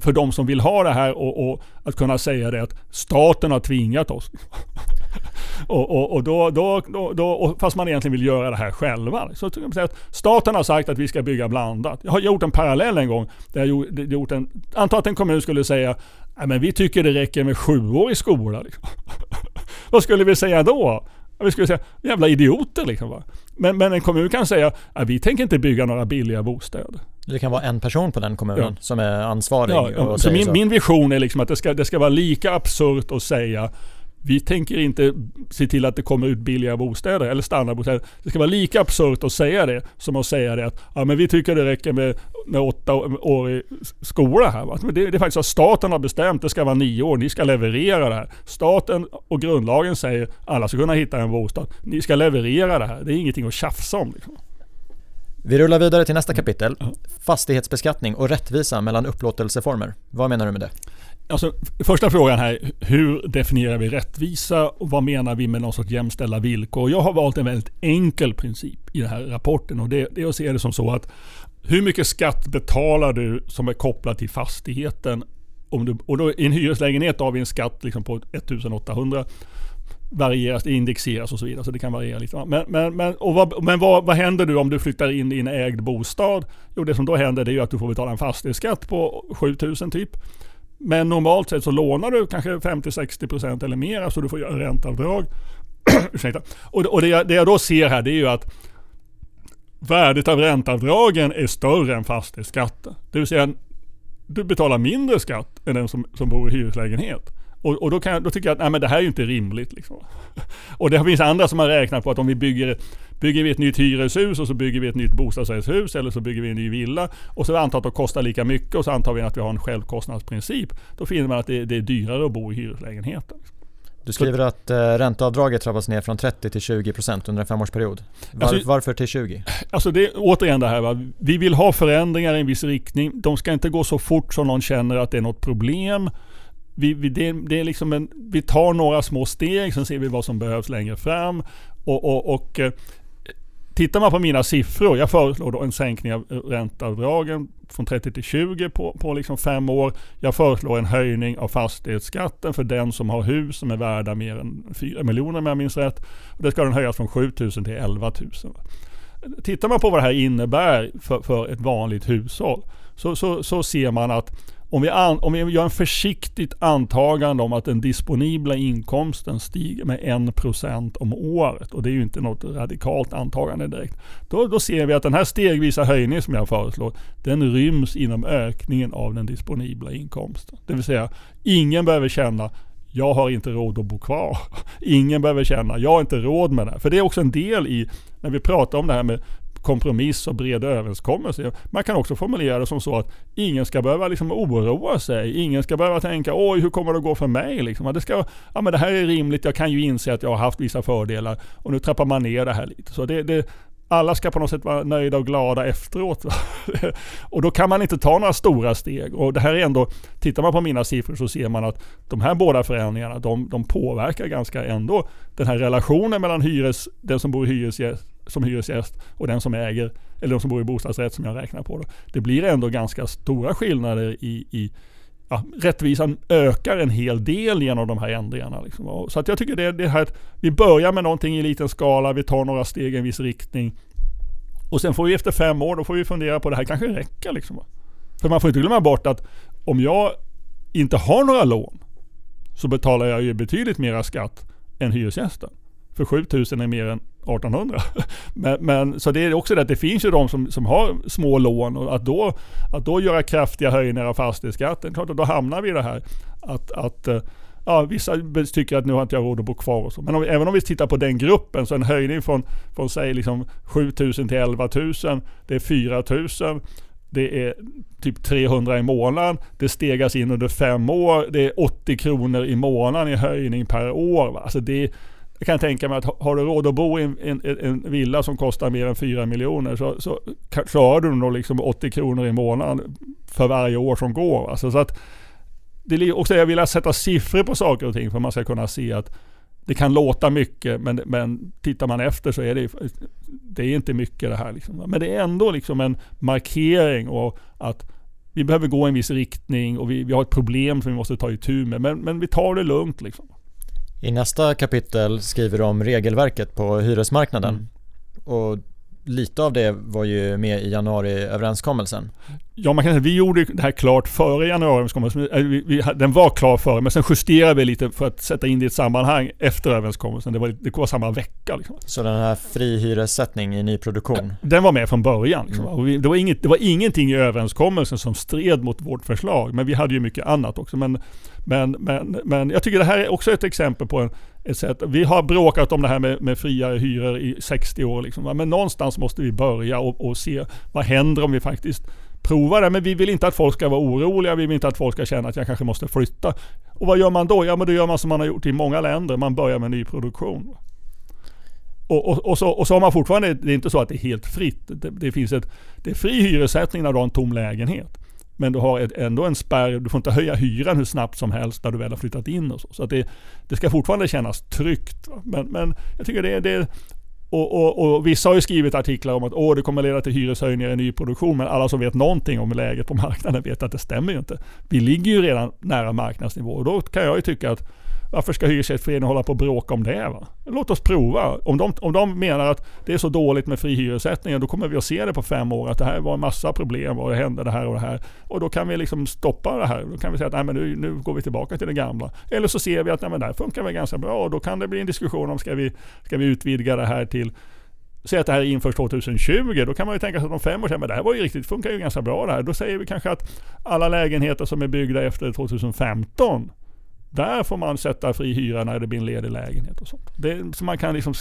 för de som vill ha det här och, och, att kunna säga det att staten har tvingat oss. *laughs* och, och, och, då, då, då, då, fast man egentligen vill göra det här själva. Så säga att staten har sagt att vi ska bygga blandat. Jag har gjort en parallell en gång. Där jag gjort en, anta att en kommun skulle säga men vi tycker det räcker med sjuårig skola. Liksom. *laughs* Vad skulle vi säga då? Vi skulle säga jävla idioter liksom. Men, men en kommun kan säga att vi tänker inte bygga några billiga bostäder. Det kan vara en person på den kommunen ja. som är ansvarig. Ja, så min, så. min vision är liksom att det ska, det ska vara lika absurt att säga vi tänker inte se till att det kommer ut billiga bostäder eller standardbostäder. Det ska vara lika absurt att säga det som att säga det att ja, men vi tycker det räcker med, med åtta år i skola här. Va? Men det, det är faktiskt att staten har bestämt det ska vara nio år. Ni ska leverera det här. Staten och grundlagen säger att alla ska kunna hitta en bostad. Ni ska leverera det här. Det är ingenting att tjafsa om. Liksom. Vi rullar vidare till nästa kapitel. Fastighetsbeskattning och rättvisa mellan upplåtelseformer. Vad menar du med det? Alltså, första frågan här, hur definierar vi rättvisa och vad menar vi med någon sorts jämställda villkor? Jag har valt en väldigt enkel princip i den här rapporten och det, det är att se det som så att hur mycket skatt betalar du som är kopplad till fastigheten? Om du, och då, I en hyreslägenhet har vi en skatt liksom på 1800 varieras, det indexeras och så vidare. Så det kan variera lite. Men, men, men, och vad, men vad, vad händer du om du flyttar in i en ägd bostad? Jo, det som då händer det är ju att du får betala en fastighetsskatt på 7000 typ. Men normalt sett så lånar du kanske 50-60% eller mer, så alltså du får göra ränteavdrag. *clears throat* Ursäkta. Och, och det, jag, det jag då ser här det är ju att värdet av ränteavdragen är större än fastighetsskatten. Det vill säga, du betalar mindre skatt än den som, som bor i hyreslägenhet. Och, och då, kan, då, tycker jag att nej, men det här är ju inte rimligt. Liksom. *laughs* Och det finns andra som har räknat på att om vi bygger, bygger vi ett nytt hyreshus och så bygger vi ett nytt bostadsrättshus eller så bygger vi en ny villa och så antar att det kostar lika mycket och så antar vi att vi har en självkostnadsprincip. Då finner man att det, det är dyrare att bo i hyreslägenheten. Du skriver att eh, ränteavdraget trappas ner från 30 till 20% under en femårsperiod. Var, alltså, varför till 20? Alltså det är återigen det här va? Vi vill ha förändringar i en viss riktning. De ska inte gå så fort som någon känner att det är något problem vi, vi, det, det, är liksom en, vi tar några små steg, sen ser vi vad som behövs längre fram. Och, och, och eh, Tittar man på mina siffror, jag föreslår då en sänkning av ränteavdragen från 30 till 20 på, på liksom fem år. Jag föreslår en höjning av fastighetsskatten för den som har hus som är värda mer än 4 miljoner om jag minns rätt. Och det ska den höjas från 7 000 till 11 000. Tittar man på vad det här innebär för, för ett vanligt hushåll så, så, så ser man att om vi, an, om vi gör en försiktigt antagande om att den disponibla inkomsten stiger med 1% om året och det är ju inte något radikalt antagande direkt. Då, då ser vi att den här stegvisa höjningen som jag föreslår den ryms inom ökningen av den disponibla inkomsten. Det vill säga ingen behöver känna jag har inte råd att bo kvar. *laughs* Ingen behöver känna, jag har inte råd med det. För det är också en del i, när vi pratar om det här med kompromiss och bred överenskommelse. Man kan också formulera det som så att ingen ska behöva liksom oroa sig. Ingen ska behöva tänka oj hur kommer det att gå för mig? Liksom. Det, ska, ja, men det här är rimligt, jag kan ju inse att jag har haft vissa fördelar och nu trappar man ner det här lite. Så det, det alla ska på något sätt vara nöjda och glada efteråt. *laughs* och då kan man inte ta några stora steg. Och det här är ändå, tittar man på mina siffror så ser man att de här båda förändringarna, de, de påverkar ganska ändå den här relationen mellan hyres, den som bor i hyresgäst som hyresgäst och den som äger, eller de som bor i bostadsrätt som jag räknar på. Då. Det blir ändå ganska stora skillnader i, i ja, rättvisan ökar en hel del genom de här ändringarna. Liksom. Så att jag tycker det, det här, vi börjar med någonting i liten skala, vi tar några steg i en viss riktning. Och sen får vi efter fem år, då får vi fundera på det här kanske räcker. Liksom. För man får inte glömma bort att om jag inte har några lån så betalar jag ju betydligt mera skatt än hyresgästen. För 7000 är mer än 1800. *laughs* Men, men, så det är också det att det finns ju de som, som har små lån och att då, att då göra kraftiga höjningar av fastighetsskatten, klart att då hamnar vi i det här att, att eh, ja, vissa tycker att nu har inte jag råd att bo kvar och så. Men om, även om vi tittar på den gruppen så en höjning från, från säg liksom 7000 till 11 000, det är 4 000. Det är typ 300 i månaden. Det stegas in under fem år. Det är 80 kronor i månaden i höjning per år. Alltså det, jag kan tänka mig att har du råd att bo i en, en, en villa som kostar mer än 4 miljoner så, så klarar du nog liksom 80 kronor i månaden för varje år som går. Alltså så att, det är också jag vill sätta siffror på saker och ting för att man ska kunna se att det kan låta mycket men, men tittar man efter så är det, det är inte mycket det här. Liksom. Men det är ändå liksom en markering och att vi behöver gå i en viss riktning och vi, vi har ett problem som vi måste ta itu med. Men, men vi tar det lugnt liksom. I nästa kapitel skriver du om regelverket på hyresmarknaden. Mm. Och lite av det var ju med i januariöverenskommelsen. Ja, man kan säga vi gjorde det här klart före januariöverenskommelsen. Den var klar före, men sen justerade vi lite för att sätta in det i ett sammanhang efter överenskommelsen. Det var, det var samma vecka. Liksom. Så den här fri hyressättning i nyproduktion? Den var med från början. Liksom. Mm. Vi, det, var inget, det var ingenting i överenskommelsen som stred mot vårt förslag, men vi hade ju mycket annat också. Men, men, men, men jag tycker det här är också ett exempel på en, Etc. Vi har bråkat om det här med, med friare hyror i 60 år. Liksom. Men någonstans måste vi börja och, och se vad händer om vi faktiskt provar det. Men vi vill inte att folk ska vara oroliga. Vi vill inte att folk ska känna att jag kanske måste flytta. Och vad gör man då? Ja men då gör man som man har gjort i många länder. Man börjar med nyproduktion. Och, och, och, så, och så har man fortfarande, det är inte så att det är helt fritt. Det, det finns ett, det är fri hyressättning när du har en tom lägenhet. Men du har ett, ändå en spärr, du får inte höja hyran hur snabbt som helst när du väl har flyttat in och så. Så att det, det ska fortfarande kännas tryggt. Men, men jag tycker det, det och, och, och, vissa har ju skrivit artiklar om att Åh, det kommer leda till hyreshöjningar i nyproduktion. Men alla som vet någonting om läget på marknaden vet att det stämmer ju inte. Vi ligger ju redan nära marknadsnivå och då kan jag ju tycka att varför ska Hyresgästföreningen hålla på och bråka om det? Va? Låt oss prova. Om de, om de menar att det är så dåligt med fri hyressättning, då kommer vi att se det på fem år. Att det här var en massa problem och det hände det här och det här. Och då kan vi liksom stoppa det här. Då kan vi säga att nej, men nu, nu går vi tillbaka till det gamla. Eller så ser vi att nej, men det här funkar väl ganska bra och då kan det bli en diskussion om ska vi, ska vi utvidga det här till Säg att det här införs 2020, då kan man ju tänka sig att om fem år sedan, men det här var ju riktigt, funkar ju ganska bra det här. Då säger vi kanske att alla lägenheter som är byggda efter 2015 där får man sätta fri hyra när det blir en ledig lägenhet och sånt. Det, så man kan liksom,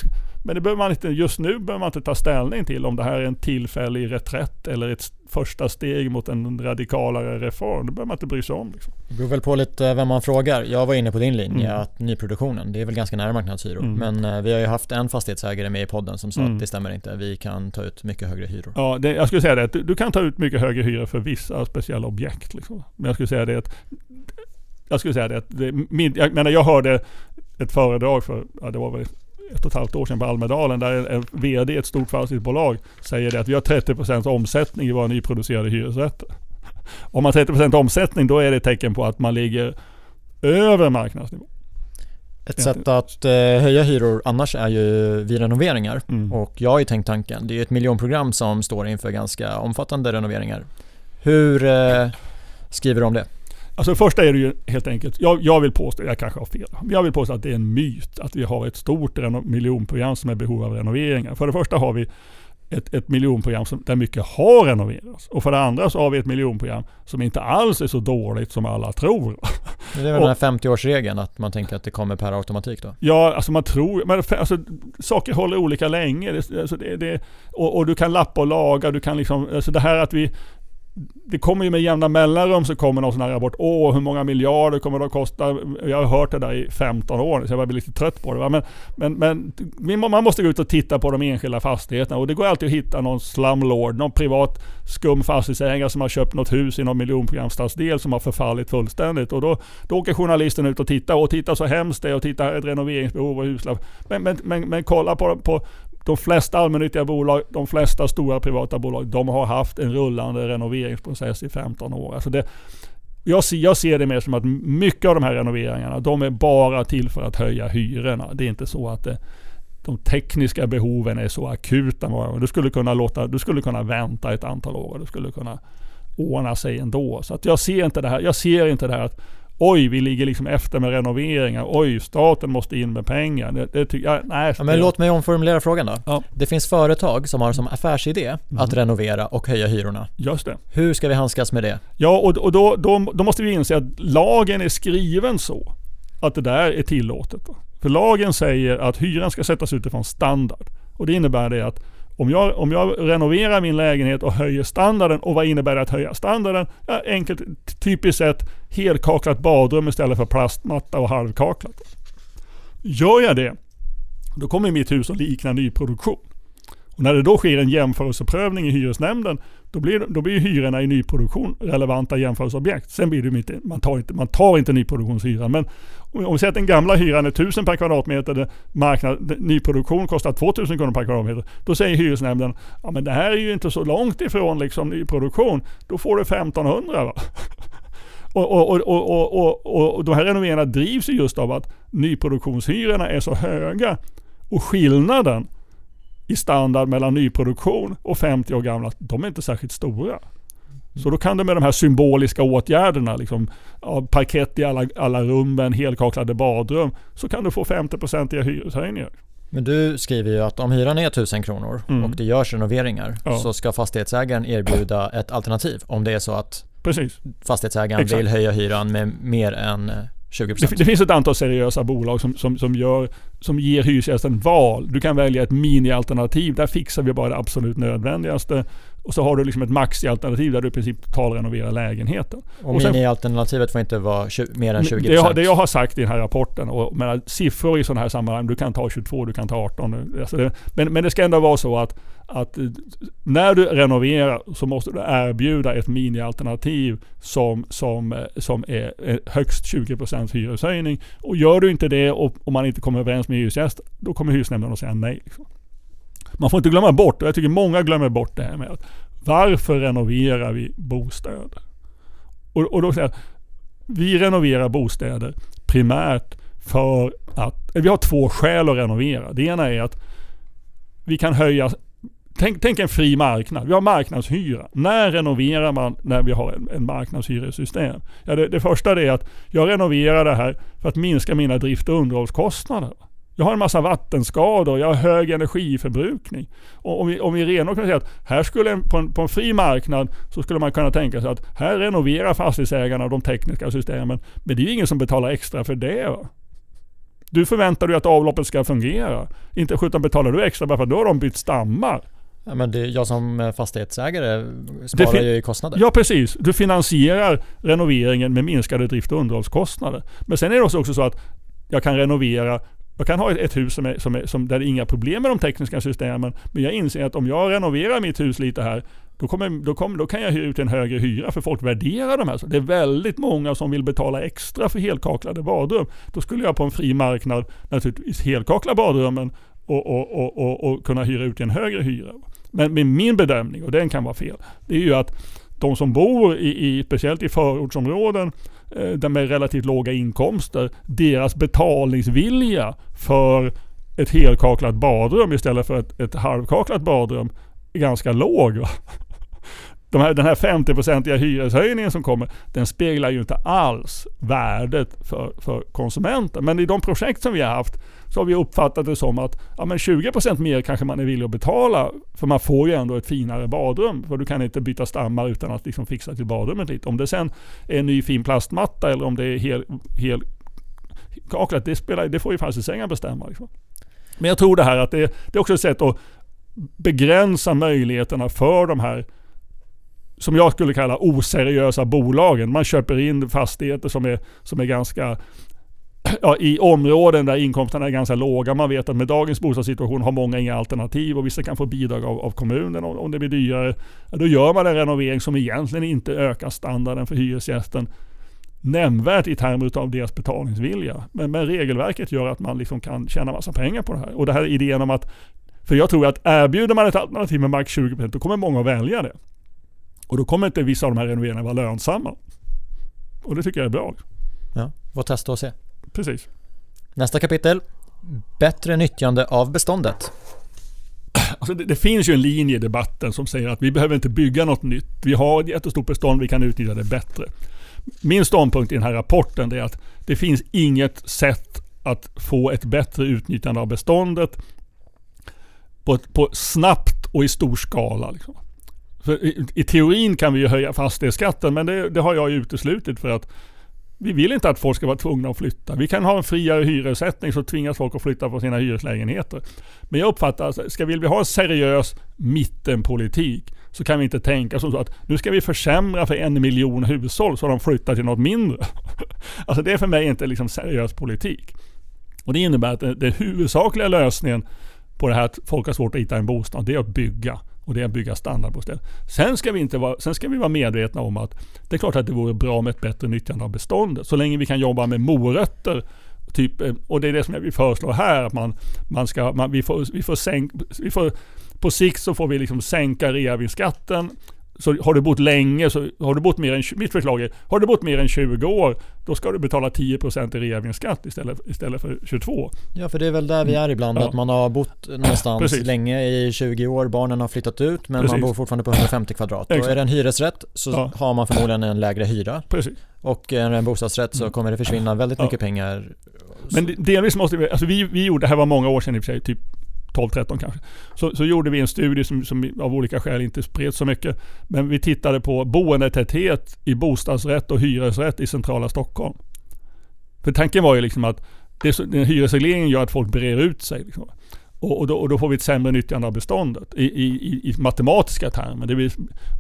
men det behöver man inte, just nu behöver man inte ta ställning till om det här är en tillfällig reträtt eller ett första steg mot en radikalare reform. Det behöver man inte bry sig om. Liksom. Det beror väl på lite vem man frågar. Jag var inne på din linje mm. att nyproduktionen, det är väl ganska nära marknadshyror. Mm. Men eh, vi har ju haft en fastighetsägare med i podden som sa mm. att det stämmer inte. Vi kan ta ut mycket högre hyror. Ja, det, jag skulle säga det. Du, du kan ta ut mycket högre hyror för vissa speciella objekt. Liksom. Men jag skulle säga det att jag skulle säga det, det min, jag menar jag hörde ett föredrag för, ja, det var väl ett och ett halvt år sedan på Almedalen där en, en VD i ett stort fastighetsbolag säger det att vi har 30% omsättning i våra nyproducerade hyresrätter. Om man har 30% omsättning då är det ett tecken på att man ligger över marknadsnivå. Ett sätt att eh, höja hyror annars är ju vid renoveringar. Mm. Och jag har ju tänkt tanken, det är ett miljonprogram som står inför ganska omfattande renoveringar. Hur eh, skriver du om det? Alltså första är det ju helt enkelt, jag, jag vill påstå, jag kanske har fel, jag vill påstå att det är en myt att vi har ett stort miljonprogram som är behov av renoveringar. För det första har vi ett, ett miljonprogram som, där mycket har renoverats. Och för det andra så har vi ett miljonprogram som inte alls är så dåligt som alla tror. *laughs* Det är väl den här 50-årsregeln, att man tänker att det kommer per automatik då? Ja, alltså man tror, men alltså, saker håller olika länge. Det, alltså det, det, och, och, du kan lappa och laga, du kan liksom, alltså det här att vi det kommer ju med jämna mellanrum så kommer någon sån här rapport. Åh, hur många miljarder kommer det att kosta? Jag har hört det där i 15 år så jag börjar bli lite trött på det. Men, men, men man måste gå ut och titta på de enskilda fastigheterna och det går alltid att hitta någon slumlord, någon privat skum fastighetsägare som har köpt något hus i någon miljonprogramsstadsdel som har förfallit fullständigt. Och då, då åker journalisten ut och tittar och tittar så hemskt det är och tittar ett renoveringsbehov och huslapp. Men, men, men, men kolla på, på de flesta allmännyttiga bolag, de flesta stora privata bolag, de har haft en rullande renoveringsprocess i 15 år. Alltså det, jag, ser, jag ser det mer som att mycket av de här renoveringarna, de är bara till för att höja hyrorna. Det är inte så att det, de tekniska behoven är så akuta. Du skulle kunna, låta, du skulle kunna vänta ett antal år. och Du skulle kunna ordna sig ändå. Så att jag ser inte det här. Jag ser inte det här att oj, vi ligger liksom efter med renoveringar. Oj, staten måste in med pengar. Det, det jag, nej. Ja, men låt mig omformulera frågan då. Ja. Det finns företag som har som affärsidé Mm. att renovera och höja hyrorna. Just det. Hur ska vi handskas med det? Ja, och, och då, då, då måste vi inse att lagen är skriven så att det där är tillåtet. För lagen säger att hyran ska sättas utifrån standard. Och det innebär det att om jag, om jag renoverar min lägenhet och höjer standarden, och vad innebär det att höja standarden? Ja, enkelt, typiskt sett helkaklat badrum istället för plastmatta och halvkaklat. Gör jag det, då kommer mitt hus att likna nyproduktion. Och när det då sker en jämförelseprövning i hyresnämnden, då blir, då blir hyrorna i nyproduktion relevanta jämförelseobjekt. Sen blir det inte, man tar inte, man tar inte nyproduktionshyran. Men om om vi säger att den gamla hyran är 1000 per kvadratmeter, marknad, nyproduktion kostar 2000 kronor per kvadratmeter. Då säger hyresnämnden, ja men det här är ju inte så långt ifrån liksom nyproduktion. Då får du 1500 va. *laughs* Och, och, och, och, och, och, och de här renoveringarna drivs just av att nyproduktionshyrorna är så höga. Och skillnaden i standard mellan nyproduktion och 50 år gamla, de är inte särskilt stora. Så då kan du med de här symboliska åtgärderna, liksom, ja, parkett i alla, alla rummen, helkaklade badrum, så kan du få 50-procentiga hyreshöjningar. Men du skriver ju att om hyran är 1000 kronor Mm. och det görs renoveringar Ja. så ska fastighetsägaren erbjuda ett alternativ om det är så att Precis. fastighetsägaren Exakt. vill höja hyran med mer än eh, 20%. Det, det finns ett antal seriösa bolag som, som, som, gör, som ger hyresgästen val. Du kan välja ett minialternativ. Där fixar vi bara det absolut nödvändigaste. Och så har du liksom ett maxialternativ där du i princip totalrenoverar lägenheten. och och mini-alternativet får inte vara mer än 20%. Det jag, det jag har sagt i den här rapporten, och menar, siffror i sådana här sammanhang, du kan ta 22, du kan ta 18. Alltså det, men, men det ska ändå vara så att, att eh, när du renoverar så måste du erbjuda ett minialternativ som, som, eh, som är eh, högst 20% hyreshöjning. Och gör du inte det och, och man inte kommer överens med hyresgäst, då kommer hyresnämnden att säga nej. Liksom. Man får inte glömma bort, och jag tycker många glömmer bort det här med att varför renoverar vi bostäder? Och, och då säger jag, vi renoverar bostäder primärt för att, eh, vi har två skäl att renovera. Det ena är att vi kan höja, tänk, tänk en fri marknad. Vi har marknadshyra. När renoverar man när vi har en, en marknadshyressystem? Ja, det, det första är att jag renoverar det här för att minska mina drift och underhållskostnader. Jag har en massa vattenskador, jag har hög energiförbrukning. Och om vi, om vi renodlar kan vi säga att här skulle en, på, en, på en fri marknad så skulle man kunna tänka sig att här renoverar fastighetsägarna de tekniska systemen. Men det är ju ingen som betalar extra för det. Va? Du förväntar dig att avloppet ska fungera. Inte sjutton betalar du extra bara för att då har de bytt stammar. Ja, men det, jag som fastighetsägare sparar ju kostnader. Ja precis, du finansierar renoveringen med minskade drift och underhållskostnader. Men sen är det också så att jag kan renovera jag kan ha ett, ett hus som är, som är, som, där det är inga problem med de tekniska systemen. Men jag inser att om jag renoverar mitt hus lite här, då, kommer, då, kommer, då kan jag hyra ut en högre hyra för folk värderar de här. Så det är väldigt många som vill betala extra för helkaklade badrum. Då skulle jag på en fri marknad naturligtvis helkakla badrummen och, och, och, och, och kunna hyra ut till en högre hyra. Men med min bedömning, och den kan vara fel, det är ju att de som bor i, i speciellt i förortsområden eh, där med relativt låga inkomster, deras betalningsvilja för ett helkaklat badrum istället för ett, ett halvkaklat badrum är ganska låg. Va? De här, den här 50-procentiga hyreshöjningen som kommer, den speglar ju inte alls värdet för, för konsumenten. Men i de projekt som vi har haft så har vi uppfattat det som att ja, men 20% mer kanske man är villig att betala. För man får ju ändå ett finare badrum. För du kan inte byta stammar utan att liksom fixa till badrummet lite. Om det sen är en ny fin plastmatta eller om det är hel, hel kaklat, det, spelar, det får ju fastighetsägaren bestämma. Liksom. Men jag tror det här att det, det är också ett sätt att begränsa möjligheterna för de här som jag skulle kalla oseriösa bolagen. Man köper in fastigheter som är, som är ganska ja, i områden där inkomsterna är ganska låga. Man vet att med dagens bostadssituation har många inga alternativ och vissa kan få bidrag av, av kommunen om, om det blir dyrare. Ja, då gör man en renovering som egentligen inte ökar standarden för hyresgästen nämnvärt i termer av deras betalningsvilja. Men, men regelverket gör att man liksom kan tjäna massa pengar på det här. Och det här är idén om att, för jag tror att erbjuder man ett alternativ med max 20% då kommer många att välja det. Och då kommer inte vissa av de här renoveringarna vara lönsamma. Och det tycker jag är bra. Ja, får testa och se. Precis. Nästa kapitel. Bättre nyttjande av beståndet. Alltså det, det finns ju en linje i debatten som säger att vi behöver inte bygga något nytt. Vi har ett jättestort bestånd, vi kan utnyttja det bättre. min ståndpunkt i den här rapporten är att det finns inget sätt att få ett bättre utnyttjande av beståndet på, på snabbt och i stor skala. Liksom. I, I, teorin kan vi ju höja fastighetsskatten men det, det har jag ju uteslutit för att vi vill inte att folk ska vara tvungna att flytta. Vi kan ha en friare hyressättning så tvingas folk att flytta från sina hyreslägenheter. Men jag uppfattar, alltså, ska vill vi ha en seriös mittenpolitik så kan vi inte tänka så att nu ska vi försämra för en miljon hushåll så de flyttar till något mindre. *laughs* alltså det är för mig inte liksom seriös politik. Och det innebär att den huvudsakliga lösningen på det här att folk har svårt att hitta en bostad, det är att bygga. Och det är att bygga standardbostäder. Sen ska, vi inte vara, sen ska vi vara medvetna om att det är klart att det vore bra med ett bättre nyttjande av beståndet. Så länge vi kan jobba med morötter Typ, eh, och det är det som vi föreslår här. Att man, man ska, man, vi, får, vi, får sänk, vi får på sikt så får vi liksom sänka reavinstskatten så har du bott länge, så har du bott mer än, mitt förslag är, har du bott mer än 20 år, då ska du betala 10% i reavinstskatt istället, istället för 22. Ja, för det är väl där vi är ibland, ja. att man har bott någonstans Precis. länge i 20 år, barnen har flyttat ut, men Precis. man bor fortfarande på 150 kvadrat. Exakt. Och är det en hyresrätt så ja. har man förmodligen en lägre hyra. Precis. Och är det en bostadsrätt så mm. kommer det försvinna väldigt mycket pengar. Men delvis måste vi, alltså vi, vi gjorde, det här var många år sedan i och för sig, typ 12-13 kanske. Så, så gjorde vi en studie som, som av olika skäl inte spreds så mycket. Men vi tittade på boendetäthet i bostadsrätt och hyresrätt i centrala Stockholm. För tanken var ju liksom att det, den hyresregleringen gör att folk brer ut sig. Liksom. Och, och, då, och, då, får vi ett sämre nyttjande av beståndet i, i, i matematiska termer. Det blir,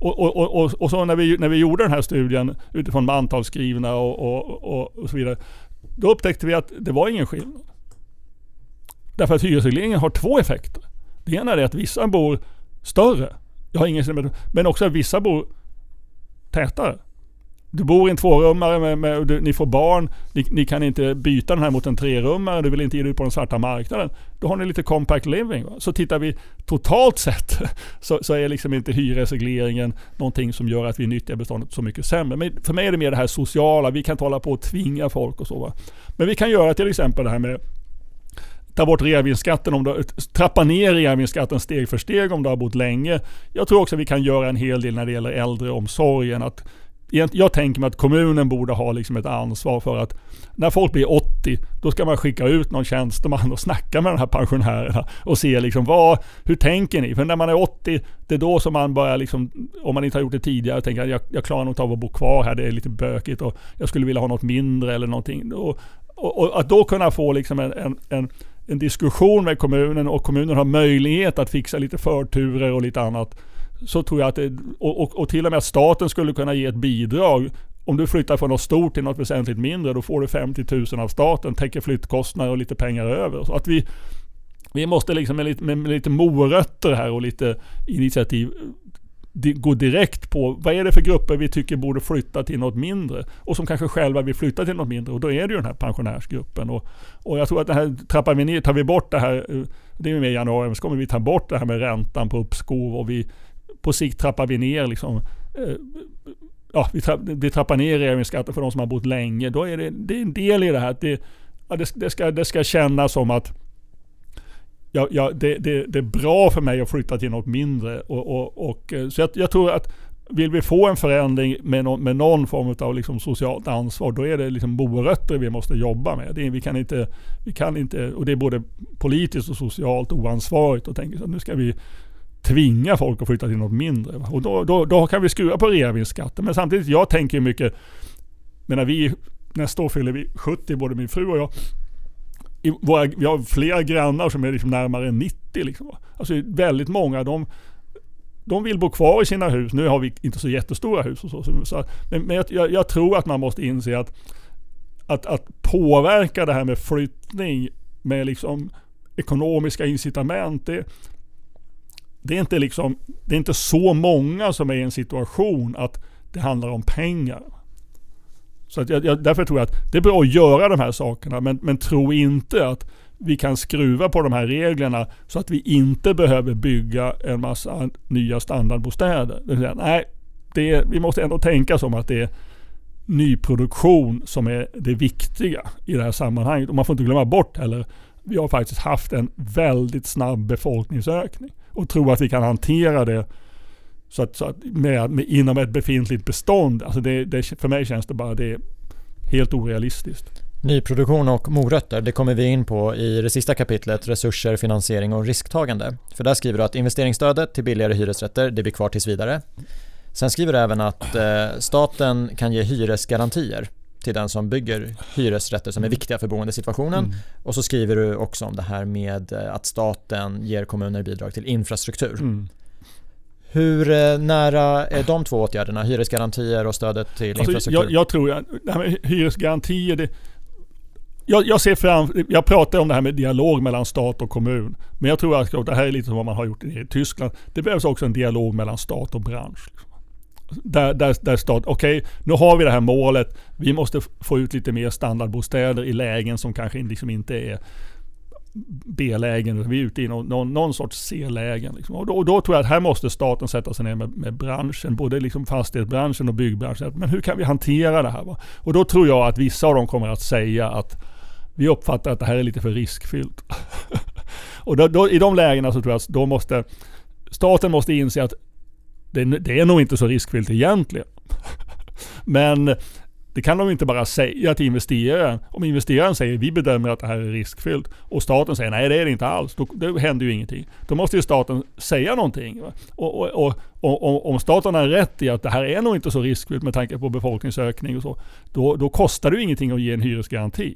och, och, och, så när vi, när vi gjorde den här studien utifrån antal skrivna och, och, så vidare. Då upptäckte vi att det var ingen skillnad. Därför att hyresregleringen har två effekter. Det ena är att vissa bor större. Jag har ingen men också att vissa bor tätare. Du bor i en tvårummare, med, med, du, ni får barn, ni, ni, kan inte byta den här mot en trerummare, du vill inte ge dig ut på den svarta marknaden. Då har ni lite compact living. Va? Så tittar vi totalt sett *laughs* så, så, är liksom inte hyresregleringen någonting som gör att vi nyttjar beståndet så mycket sämre. Men för mig är det mer det här sociala, vi kan inte hålla på och tvinga folk och så. Va? Men vi kan göra till exempel det här med ta bort reavinstskatten, om du, trappa ner reavinstskatten steg för steg om du har bott länge. Jag tror också att vi kan göra en hel del när det gäller äldreomsorgen. Att, jag tänker mig att kommunen borde ha liksom ett ansvar för att när folk blir 80, då ska man skicka ut någon tjänsteman och snacka med de här pensionärerna och se liksom vad, hur tänker ni? För när man är 80, det är då som man börjar liksom, om man inte har gjort det tidigare, tänka att jag, jag klarar nog inte av att bo kvar här, det är lite bökigt och jag skulle vilja ha något mindre eller någonting. Och, och, och att då kunna få liksom en, en, en en diskussion med kommunen och kommunen har möjlighet att fixa lite förturer och lite annat. Så tror jag att det, och, och, och till och med att staten skulle kunna ge ett bidrag. Om du flyttar från något stort till något väsentligt mindre, då får du 50 000 av staten, täcker flyttkostnader och lite pengar över. Så att vi, vi måste liksom med lite, med lite morötter här och lite initiativ gå direkt på vad är det för grupper vi tycker borde flytta till något mindre och som kanske själva vill flytta till något mindre och då är det ju den här pensionärsgruppen. Och, och jag tror att det här trappar vi ner, tar vi bort det här, eh, det är med i januari, så kommer vi ta bort det här med räntan på uppskov och vi på sikt trappar vi ner liksom eh, Ja, vi, trapp, vi trappar ner reavinstskatten för de som har bott länge. Då är det, det är en del i det här. Det, ja, det, det, ska, det ska kännas som att jag, jag, det, det, det, är bra för mig att flytta till något mindre. Och, och, och eh, så jag, jag, tror att vill vi få en förändring med, no, med någon form av liksom socialt ansvar, då är det liksom morötter vi måste jobba med. Det, vi, kan inte, vi kan inte, och det är både politiskt och socialt oansvarigt att tänka att nu ska vi tvinga folk att flytta till något mindre. Och då, då, då kan vi skruva på reavinstskatten. Men samtidigt, jag tänker mycket, menar vi, nästa år fyller vi 70, både min fru och jag våra, vi har flera grannar som är liksom närmare 90. Liksom. Alltså väldigt många, de, de vill bo kvar i sina hus. Nu har vi inte så jättestora hus och så. så men, men jag, jag, tror att man måste inse att, att, att påverka det här med flyttning med liksom ekonomiska incitament. Det, det, är inte liksom, det är inte så många som är i en situation att det handlar om pengar. Så att jag, jag, därför tror jag att det är bra att göra de här sakerna, men, men tro inte att vi kan skruva på de här reglerna så att vi inte behöver bygga en massa nya standardbostäder. Det säga, nej, det är, vi måste ändå tänka som att det är nyproduktion som är det viktiga i det här sammanhanget. Och man får inte glömma bort heller, vi har faktiskt haft en väldigt snabb befolkningsökning. Och tro att vi kan hantera det så att, så att med, med, inom ett befintligt bestånd, alltså det, det, för mig känns det bara det helt orealistiskt. Nyproduktion och morötter, det kommer vi in på i det sista kapitlet, resurser, finansiering och risktagande. För där skriver du att investeringsstödet till billigare hyresrätter, det blir kvar tills vidare. Sen skriver du även att eh, staten kan ge hyresgarantier till den som bygger hyresrätter som är viktiga för boendesituationen. Mm. Och så skriver du också om det här med eh, att staten ger kommuner bidrag till infrastruktur. Mm. Hur eh, nära är de två åtgärderna, hyresgarantier och stödet till alltså, infrastruktur? Jag, jag tror att det här med hyresgarantier, det, jag, jag, ser fram, jag pratar om det här med dialog mellan stat och kommun. Men jag tror att det här är lite som vad man har gjort i Tyskland. Det behövs också en dialog mellan stat och bransch. Där, där, där stat, okej okay, nu har vi det här målet. Vi måste få ut lite mer standardbostäder i lägen som kanske liksom inte är B-lägen. Vi är ute i någon, någon, någon sorts C-lägen. Liksom. Och, då, och, då, tror jag att här måste staten sätta sig ner med, med branschen, både liksom fastighetsbranschen och byggbranschen. Men hur kan vi hantera det här? Va? Och då tror jag att vissa av dem kommer att säga att vi uppfattar att det här är lite för riskfyllt. *laughs* och då, då, i de lägena så tror jag att då måste staten måste inse att det, det är nog inte så riskfyllt egentligen. *laughs* Men det kan de inte bara säga till investeraren. Om investeraren säger vi bedömer att det här är riskfyllt och staten säger nej det är det inte alls. Då, då händer ju ingenting. Då måste ju staten säga någonting. Och, och, och, och, om staten har rätt i att det här är nog inte så riskfyllt med tanke på befolkningsökning och så. Då, då kostar det ju ingenting att ge en hyresgaranti.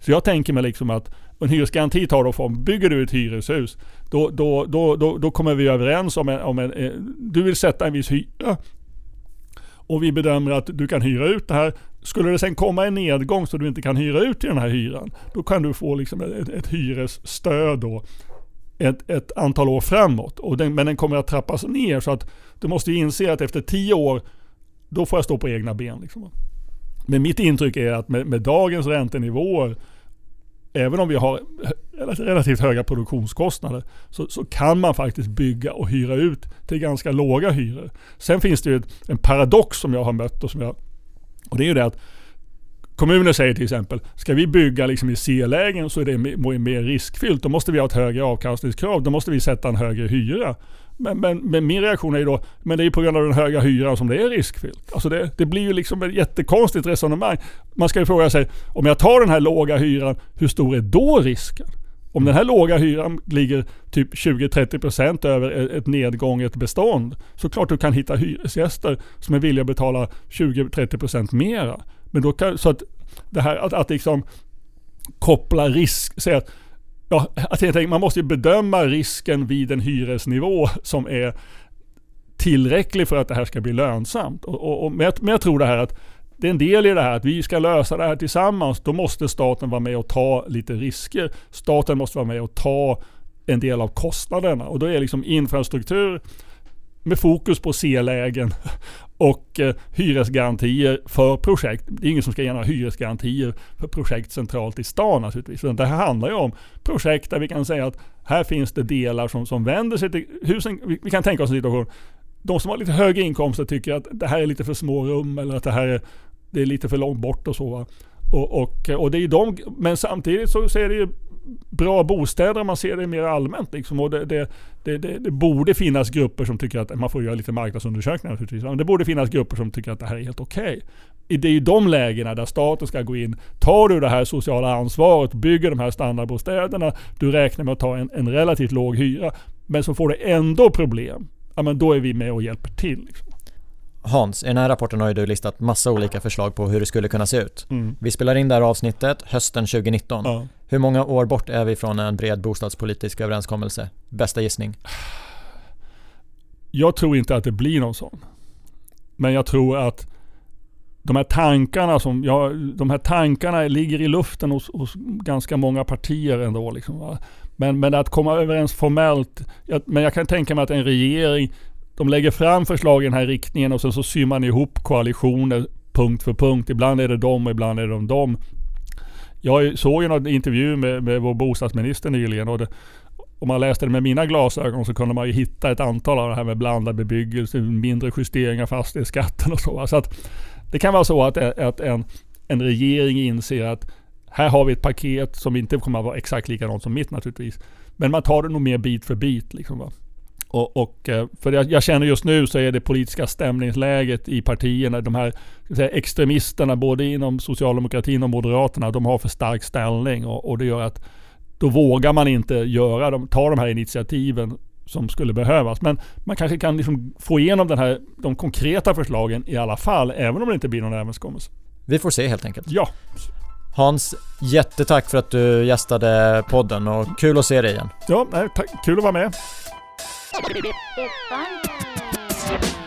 Så jag tänker mig liksom att en hyresgaranti tar då form, bygger du ett hyreshus, då, då, då, då, då kommer vi överens om en, om en, eh, du vill sätta en viss hyra och vi bedömer att du kan hyra ut det här. Skulle det sen komma en nedgång så du inte kan hyra ut till den här hyran, då kan du få liksom ett, ett hyresstöd då ett, ett antal år framåt. Och den, men den kommer att trappas ner så att du måste inse att efter tio år, då får jag stå på egna ben. Liksom. Men mitt intryck är att med, med dagens räntenivåer, även om vi har relativt höga produktionskostnader, så, så, kan man faktiskt bygga och hyra ut till ganska låga hyror. Sen finns det ju en paradox som jag har mött och som jag... Och det är ju det att Kommuner säger till exempel, ska vi bygga liksom i C-lägen så är det mer riskfyllt. Då måste vi ha ett högre avkastningskrav. Då måste vi sätta en högre hyra. Men, men, men, min reaktion är ju då, men det är ju på grund av den höga hyran som det är riskfyllt. Alltså det, det blir ju liksom ett jättekonstigt resonemang. Man ska ju fråga sig, om jag tar den här låga hyran, hur stor är då risken? Om den här låga hyran ligger typ 20-30% över ett nedgånget bestånd, så klart du kan hitta hyresgäster som är villiga att betala 20-30% mera. Men då kan, så att det här att, att liksom koppla risk, säga att ja, alltså att helt enkelt, man måste ju bedöma risken vid en hyresnivå som är tillräcklig för att det här ska bli lönsamt. Och, och, och men, jag, men jag tror det här att det är en del i det här att vi ska lösa det här tillsammans. Då måste staten vara med och ta lite risker. Staten måste vara med och ta en del av kostnaderna. Och då är liksom infrastruktur med fokus på C-lägen och eh, hyresgarantier för projekt. Det är ingen som ska ge några hyresgarantier för projekt centralt i stan naturligtvis. det här handlar ju om projekt där vi kan säga att här finns det delar som, som vänder sig till husen. Vi, vi kan tänka oss en situation. De som har lite högre inkomster tycker att det här är lite för små rum eller att det här är, det är lite för långt bort och så. Och, och, och, det är de, men samtidigt så, så är det ju bra bostäder om man ser det mer allmänt. Liksom. Och det, det, det, det, borde finnas grupper som tycker att, man får göra lite marknadsundersökningar naturligtvis, men det borde finnas grupper som tycker att det här är helt okej. Okay. Det är ju de lägena där staten ska gå in. Tar du det här sociala ansvaret, bygger de här standardbostäderna, du räknar med att ta en, en relativt låg hyra, men så får du ändå problem, ja men då är vi med och hjälper till. Liksom. Hans, i den här rapporten har ju du listat massa olika förslag på hur det skulle kunna se ut. Mm. Vi spelar in det här avsnittet hösten 2019. Ja. Hur många år bort är vi från en bred bostadspolitisk överenskommelse? Bästa gissning? Jag tror inte att det blir någon sån. Men jag tror att de här tankarna som, ja, de här tankarna ligger i luften hos, hos ganska många partier ändå. Liksom, men, men att komma överens formellt, jag, men jag kan tänka mig att en regering de lägger fram förslag i den här riktningen och sen så syr man ihop koalitioner punkt för punkt. Ibland är det dem och ibland är det dem. Jag såg ju en intervju med, med vår bostadsminister nyligen och det, om man läste det med mina glasögon så kunde man ju hitta ett antal av det här med blandad bebyggelse, mindre justeringar av fastighetsskatten och så. så att det kan vara så att, att en, en regering inser att här har vi ett paket som inte kommer att vara exakt likadant som mitt naturligtvis. Men man tar det nog mer bit för bit. Liksom, va? Och, och, eh, för jag, jag, känner just nu så är det politiska stämningsläget i partierna, de här säga, extremisterna både inom socialdemokratin och moderaterna, de har för stark ställning och, och det gör att då vågar man inte göra de, ta de här initiativen som skulle behövas. Men man kanske kan liksom få igenom den här, de konkreta förslagen i alla fall, även om det inte blir någon överenskommelse. Vi får se helt enkelt. Ja. Hans, jättetack för att du gästade podden och kul att se dig igen. Ja, tack. kul att vara med. It's fun time.